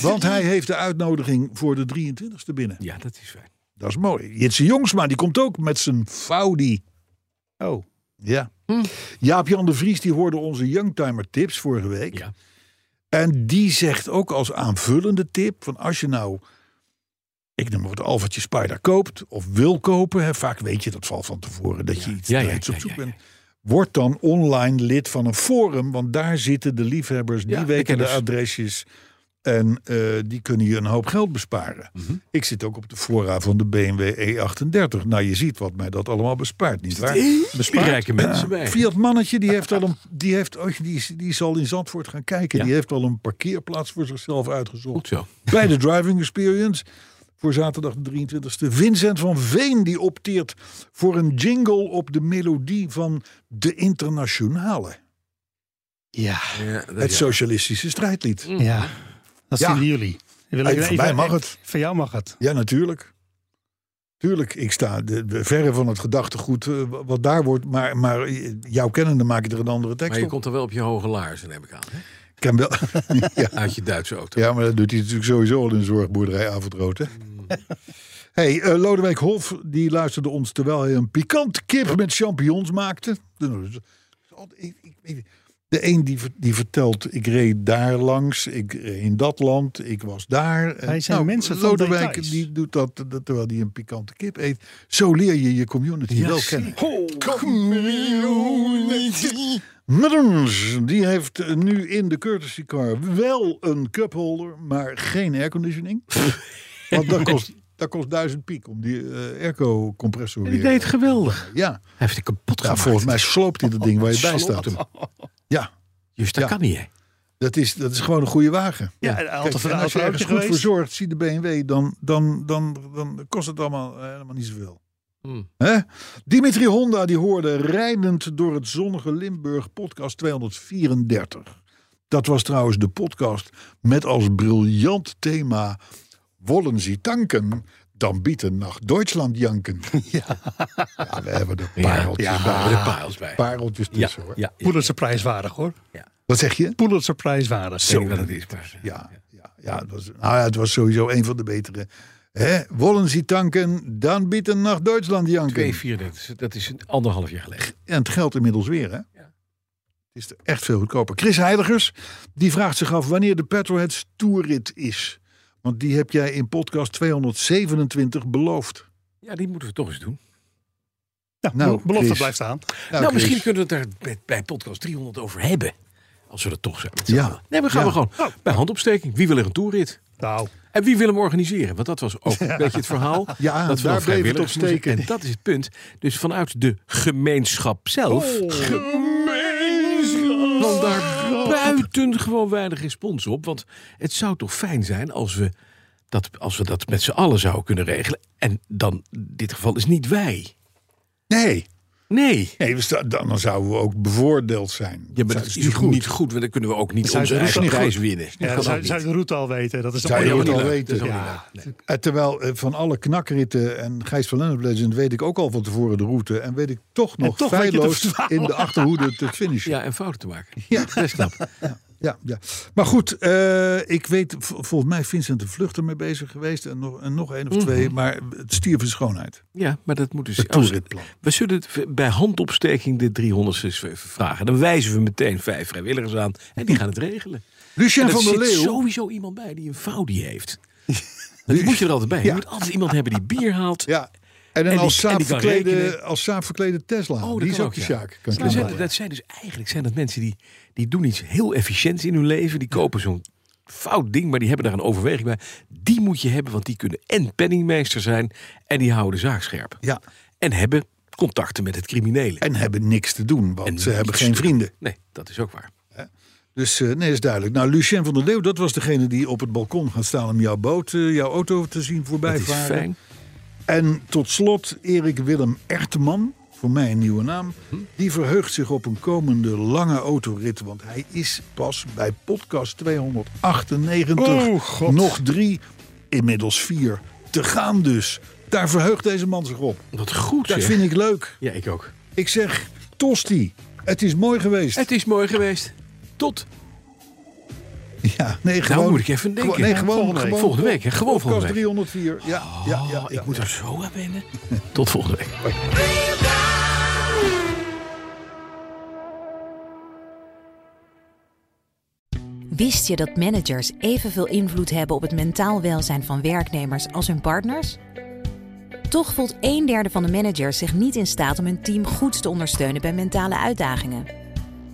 want hij heeft de uitnodiging voor de 23e binnen. Ja, dat is fijn. Dat is mooi. Jitse Jongsma die komt ook met zijn Faudi. Oh, Ja. Hm. Jaap-Jan de Vries die hoorde onze Youngtimer tips vorige week. Ja. En die zegt ook als aanvullende tip: van als je nou, ik noem maar wat Alfatje Spider koopt of wil kopen, hè, vaak weet je dat valt van tevoren dat je iets, Ja, ja, daar iets op zoek bent. Word dan online lid van een forum, want daar zitten de liefhebbers, die weten de kenners. adresjes en eh, die kunnen je een hoop geld besparen. Mhm. Ik zit ook op de fora van de BMW E38. Nou, je ziet wat mij dat allemaal bespaart, niet waar? Die rijke mensen bij. Fiat Mannetje, die heeft al een, die heeft, oh, die, die zal in Zandvoort gaan kijken. Ja. Die heeft al een parkeerplaats voor zichzelf uitgezocht. Goed zo. Bij de Driving Experience. Voor zaterdag de 23e. Vincent van Veen die opteert voor een jingle op de melodie van de Internationale. ja. Ja, Het socialistische strijdlied. Ja, dat Ja. vinden jullie. Wil Hey, van mij mag het. Van jou mag het. Ja, natuurlijk. Tuurlijk, ik sta de, de verre van het gedachtegoed eh, wat daar wordt. Maar, maar jouw kennende maak je er een andere tekst Maar je op. komt er wel op je hoge laarzen, neem ik aan. Hè? Ik ken wel. ja. Uit je Duitse auto. ja, maar dat doet hij natuurlijk sowieso al in de zorgboerderij avondrood. Hè? hey, eh, Lodewijk Hof die luisterde ons terwijl hij een pikant kip met champignons maakte. Ik- ik- ik- De een die, die vertelt, ik reed daar langs, ik reed in dat land, ik was daar. En Wij zijn mensen van Lodewijk details. die doet dat, dat terwijl hij een pikante kip eet. Zo leer je je community wel kennen. Ons, die heeft nu in de courtesy car wel een cupholder, maar geen airconditioning. Want dat kost, dat kost duizend piek om die eh, airco-compressor Die weer... deed geweldig. Ja, Hij heeft het kapot ja, gemaakt. volgens mij sloopt hij dat ding waar je bij staat. hem. Ja, Dus dat Ja. kan niet, hè? dat is, dat is gewoon een goede wagen. Ja, Kijk, en als je ergens goed voor zorgt, zie de BMW, dan, dan, dan, dan kost het allemaal eh, helemaal niet zoveel. Hm. Hè? Dimitri Honda die hoorde rijdend door het zonnige Limburg podcast 234. Dat was trouwens de podcast met als briljant thema Wollen Sie tanken, dan bieten nach Duitsland janken. Ja, we hebben er pareltjes ja, bij. we hebben er parels bij. Pareltjes Ja, tussen hoor. ja, ja. Pulitzer prijswaardig hoor. Wat zeg je? Pulitzer prijswaardig. Wat het is. Ja, ja, ja, het was, nou ja, het was sowieso een van de betere. Hè? Wollen Sie tanken, dan bieten nach Duitsland janken. 234, dat is een anderhalf jaar geleden. En het geldt inmiddels weer, hè? Het is er echt veel goedkoper. Chris Heiligers, die vraagt zich af wanneer de Petrolheads toerrit is. Want die heb jij in podcast 227 beloofd. Ja, die moeten we toch eens doen. Ja, Nou, bel- belofte Chris. blijft staan. Nou, Chris, misschien kunnen we het daar bij, bij podcast 300 over hebben. Als we dat toch zijn. Ja. Nee, we gaan Ja. we gewoon bij handopsteking. Wie wil er een toerrit? Nou, En wie wil hem organiseren? Want dat was ook een beetje het verhaal. Ja, dat we daar bleef het vrijwilligers op moesten. steken. En dat is het punt. Dus vanuit de gemeenschap zelf. Want daar buiten gewoon weinig respons op. Want het zou toch fijn zijn als we dat, als we dat met z'n allen zouden kunnen regelen. En dan, in dit geval is niet wij. Nee, Nee. nee sta- dan, dan zouden we ook bevoordeeld zijn. Ja, maar dat is niet goed. niet goed, want dan kunnen we ook niet onze eigen prijs winnen. ja, dat zou, de route al weten. Dat is Zou je route al weten. Ja. Nee. Eh, terwijl eh, van alle knakritten en Gijs van Lennep Legend weet ik ook al van tevoren de route. En weet ik toch nog feilloos in de achterhoede te finishen. Ja, en fouten te maken. Ja. Best knap. Ja, ja. Maar goed, eh, ik weet, volgens mij Vincent de Vlucht ermee bezig geweest. En nog, en nog één of twee. Maar het stierf in schoonheid. Ja, maar dat moet dus... Het als- toeritplan. We zullen het bij handopsteking de 300 eens even vragen. Dan wijzen we meteen vijf vrijwilligers aan. En die gaan het regelen. Lucien En er van der zit Leeuw. sowieso iemand bij die een Faudi heeft. Dat moet je er altijd bij. Je Ja. moet altijd iemand hebben die bier haalt. Ja. En een En die- als, saap kan verklede, rekenen. als saap verklede Tesla. Oh, die is ook de ja. Sjaak. Kan ik Dat dat zijn dus eigenlijk zijn dat mensen die, die doen iets heel efficiënts in hun leven. Die kopen zo'n fout ding, maar die hebben daar een overweging bij. Die moet je hebben, want die kunnen en penningmeester zijn. En die houden de zaak scherp. Ja. En hebben contacten met het criminele. En hebben niks te doen, want En ze hebben geen vrienden. Nee, dat is ook waar. Dus eh, nee, is duidelijk. Nou, Lucien van der Leeuw, dat was degene die op het balkon gaat staan om jouw boot, eh, jouw auto te zien voorbij Dat is varen. fijn. En tot slot Erik Willem Erteman, voor mij een nieuwe naam. Die verheugt zich op een komende lange autorit. Want hij is pas bij podcast 298. Oh, God. Nog drie, inmiddels vier, te gaan dus. Daar verheugt deze man zich op. Wat goed Dat zeg. vind ik leuk. Ja, ik ook. Ik zeg, Tosti, het is mooi geweest. Het is mooi geweest. Tot. Ja, nee, gewoon. Nou moet ik even denken. Gewoon, nee, gewoon, Volgende week. gewoon Volgende week, hè? Gewoon volgende week. 304. Ja, ja, ja. Oh, ja, ik moet ja. er zo aan wennen. Tot volgende week. Wist je dat managers evenveel invloed hebben op het mentaal welzijn van werknemers als hun partners? Toch voelt een derde van de managers zich niet in staat om hun team goed te ondersteunen bij mentale uitdagingen.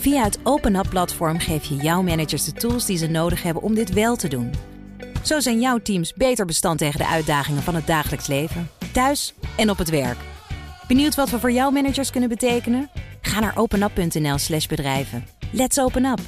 Via het Open Up platform geef je jouw managers de tools die ze nodig hebben om dit wel te doen. Zo zijn jouw teams beter bestand tegen de uitdagingen van het dagelijks leven, thuis en op het werk. Benieuwd wat we voor jouw managers kunnen betekenen? Ga naar openup.nl/slash bedrijven. Let's open up!